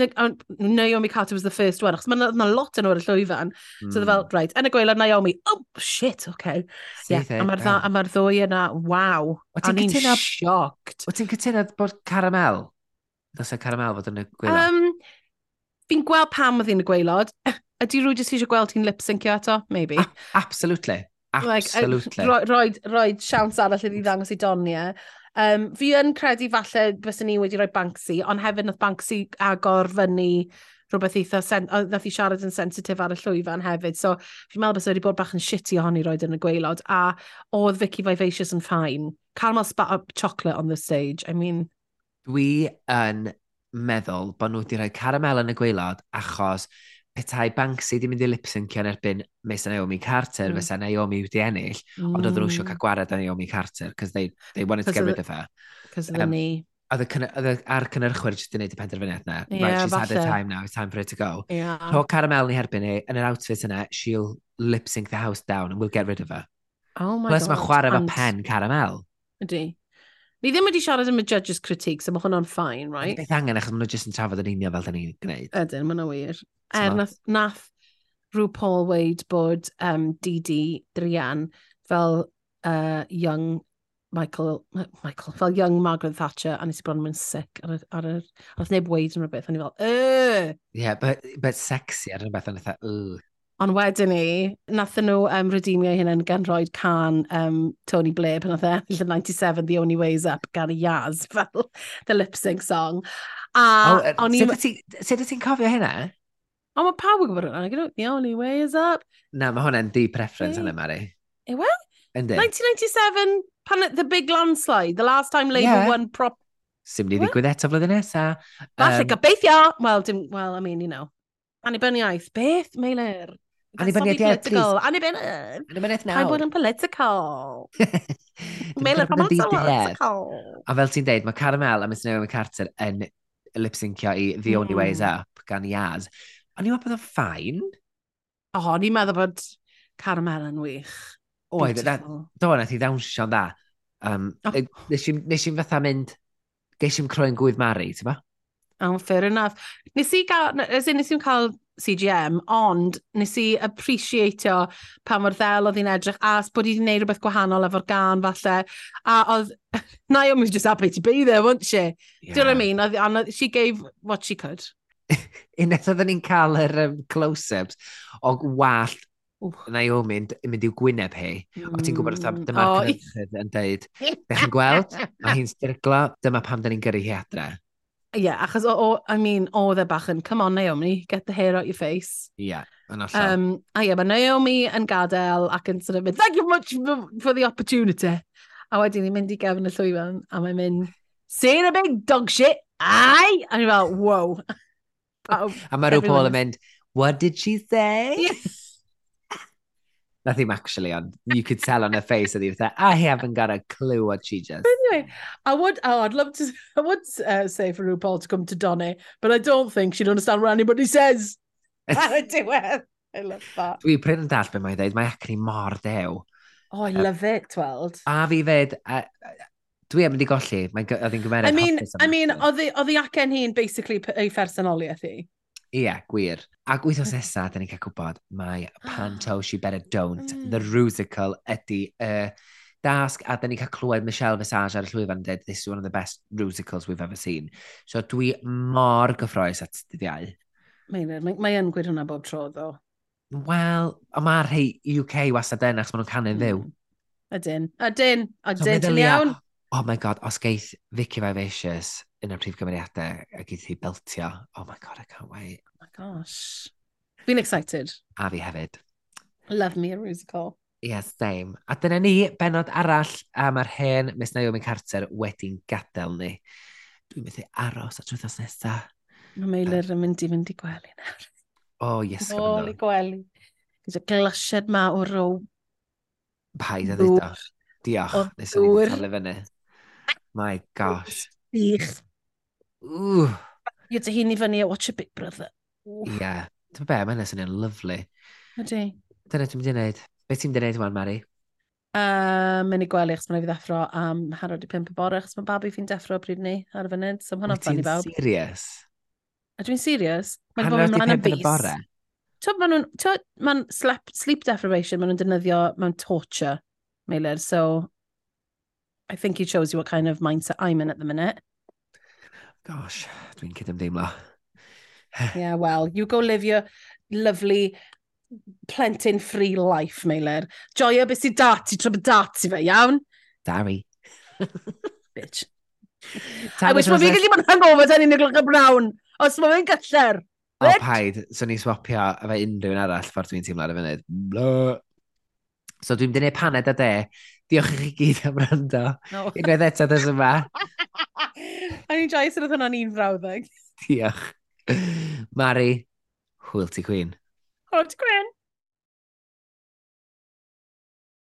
Naomi Carter was the first one, achos mae'n ma lot yn o'r llwyfan. Mm. So, e fel, hmm. right, yn y gweilod Naomi, oh, shit, okay. Yeah, a mae'r yeah. ma ddwy yna, wow. O'n i'n shocked. O ti'n cytuno bod Caramel? Dos y Caramel fod yn y gweilod? Um, fi'n gweld pam oedd hi'n y gweilod. (laughs) Ydy rwy jyst eisiau gweld hi'n lip-syncio eto? Maybe. A absolutely. Absolutely. Like, roed, roed siawns arall iddi ddangos i Donia. Um, fi yn credu falle bys ni wedi rhoi Banksy, ond hefyd nath Banksy agor fyny rhywbeth eitha, sen, o, nath i siarad yn sensitif ar y llwyfan hefyd, so fi'n meddwl bys wedi bod bach yn shitty ohoni roed yn y gweilod, a oedd Vicky Vivacious yn ffain. Caramel spat up chocolate on the stage, I mean... Dwi yn meddwl bod nhw wedi rhoi caramel yn y gweilod achos petai Banksy di mynd i lipsyncio yn erbyn Mesa Naomi Carter, mm. fysa Naomi wedi ennill, mm. ond oedd nhw eisiau cael gwared â Naomi Carter, because they, they wanted to get rid of her. Because um, knee. Oedd ar cynnyrchwyr jyst wedi gwneud y penderfyniad na. Yeah, right, she's falle. had her time now, it's time for her to go. Yeah. Rho caramel ni herbyn ni, yn yr outfit yna, she'll lip-sync the house down and we'll get rid of her. Oh my Plus, god. Plus mae chwarae fe pen caramel. Ydy. Ni ddim wedi siarad am y judges critiques, so mae hwnna'n ffain, right? Beth angen, achos maen nhw jyst yn trafod yn union fel da ni'n gwneud. Ydyn, maen wir. Er, nath, nath RuPaul weid bod um, Didi Drian fel uh, young Michael, Michael, fel young Margaret Thatcher, a nes i bron yn sick ar y, ar y, ar y, neb weid yn rhywbeth, o'n i fel, yy! Yeah, but, but sexy ar rhywbeth, o'n i fel. Ond wedyn ni, nathen nhw um, redeemio hyn gan roi can um, Tony Blair pan oedd ennill y 97 The Only Ways Up gan y Yaz (laughs) fel the lip sync song. A oh, er, o'n i... Sut ti'n cofio hynna? O, mae pawb yn gwybod hwnna. The Only Way Is Up. Na, mae hwnna'n di preference hwnna, Mari. Ewe? Yndi. 1997, pan the big landslide, the last time Labour yeah. won prop... Sim ni ddigwydd eto flwyddyn nesa. Falle um, gobeithio! Wel, well, I mean, you know, annibyniaeth. Beth, Meilir? Annibyniaeth political. Annibyniaeth nawr. Pa'n bod yn political. (laughs) Mel yn political. A fel ti'n deud, mae Caramel a Miss Naomi Carter yn lip-syncio i The hmm. Only mm. Ways Up gan Iaz. O'n i'n meddwl bod o'n ffain? O, oh, o'n i'n meddwl bod Caramel yn wych. Oedd, do, nath i ddawnsio'n dda. Um, oh. Nes i'n fatha mynd, geis i'n croen gwydd Mari, ti'n ba? Oh, fair enough. Nes i gael, nes i'n cael CGM, ond nes i appreciatio pa mor ddel oedd hi'n edrych as bod hi wedi gwneud rhywbeth gwahanol efo'r gan falle. A oedd, Naomi was just happy to be there, wasn't she? Yeah. Do you know what I mean? Oedd, and she gave what she could. (laughs) Unwaith oedden ni'n cael yr um, close-ups o wallt Naomi yn mynd i'w gwyneb hi. Mm. O ti'n gwybod oedd dyma'r oh. yn dweud, ddech chi'n gweld, (laughs) mae hi'n stirglo, dyma pam da ni'n gyrru hi adre yeah, achos o, o, I mean, oedd e bach yn, come on Naomi, get the hair out your face. Yeah, yn allan. Um, a yeah, mae Naomi yn gadael ac yn sort of mynd, thank you much for, for the opportunity. A wedyn ni'n mynd i gefn y llwyfan, a mae'n mynd, saying a big dog shit, ai! A ni'n fel, wow. a mae rhyw Paul yn mynd, what did she say? Nothing actually, on you could tell on her face that he was like, I haven't got a clue what she just. Anyway, I would. Oh, I'd love to. (laughs) I would uh, say for RuPaul to come to Donny, but I don't think she'd understand what anybody says. (laughs) I do. Eh? I love that. Dwi pryd yn dall beth mae'n dweud, mae acne mor dew. Oh, I love it, tweld. A fi fed, a, dwi am wedi golli, mae'n oedd hi'n gymeriad I mean, I mean, oedd hi acen hi'n basically ei phersonoliaeth hi? Ie, gwir. A gwythnos nesaf, da ni'n cael gwybod, mae (gasps) Panto, She Better Don't, mm. The Rusical ydy y uh, dasg, a da ni'n cael clywed Michelle Visage ar y llwyfan yn dweud, this is one of the best Rusicals we've ever seen. So dwi mor gyffroes at dyddiau. Mae'n mae, mae yn gweud hwnna bob tro, ddo. Wel, a mae'r rhai UK wastad yn, achos maen nhw'n canu'n mm. ddiw. Ydyn, ydyn, ydyn, so, iawn. Oh my god, os geith Vicky Vivacious yn y prif gymeriadau a geith hi beltio. Oh my god, I can't wait. Oh my gosh. Fi'n excited. A fi hefyd. Love me a musical. Yes, same. A dyna ni, benod arall am yr hen Miss Naomi Carter wedi'n gadael ni. Dwi'n methu aros at wythnos nesaf. Mae Meilir yn mynd i fynd i gwely nawr. O, oh, yes. Ôl i gwely. Gyda glasiad ma o row. Paid a ddeudio. Diolch. O nes o'n i'n ddŵr. My gosh. Diolch. Ww. Ie, dy hun i fyny a watch a Big Brother. Ie. Yeah. Dwi'n be, mae'n nesyn yn lyflu. Ydy. Dyna ti'n mynd i wneud. Be ti'n mynd i wneud wan, Mari? Um, mynd i gwely achos mae'n fi ddeffro am harod i pimp y bore achos mae babi fi'n deffro pryd ni ar y funud. So mae hwnna'n fan i bawb. Serious? A dwi'n serious? Mae'n bod ymlaen yn bus. bore? Ti'n maen nhw'n... Mae'n sleep deprivation, maen nhw'n defnyddio mewn torture, Meilir. So, I think he shows you what kind of mindset I'm in at the minute. Gosh, dwi'n cydymdeimlo. yeah, well, you go live your lovely plentyn free life, Meilir. Joio beth sy'n dati, tra bod dati fe, iawn? Dari. Bitch. I wish bod fi'n gallu bod hangover tan unig lwch y brawn. Os mae fe'n gyller. O, paid. So ni swapio efo unrhyw'n arall ffordd dwi'n teimlo ar y funud. Blah. So dwi'n dynnu paned a de. Diolch i chi gyd am rando. No. Unwaith eto dys yma. (laughs) A ni'n jais roedd hwnna'n un frawddeg. Diolch. Mari, hwyl ti Queen. Hwyl ti Queen.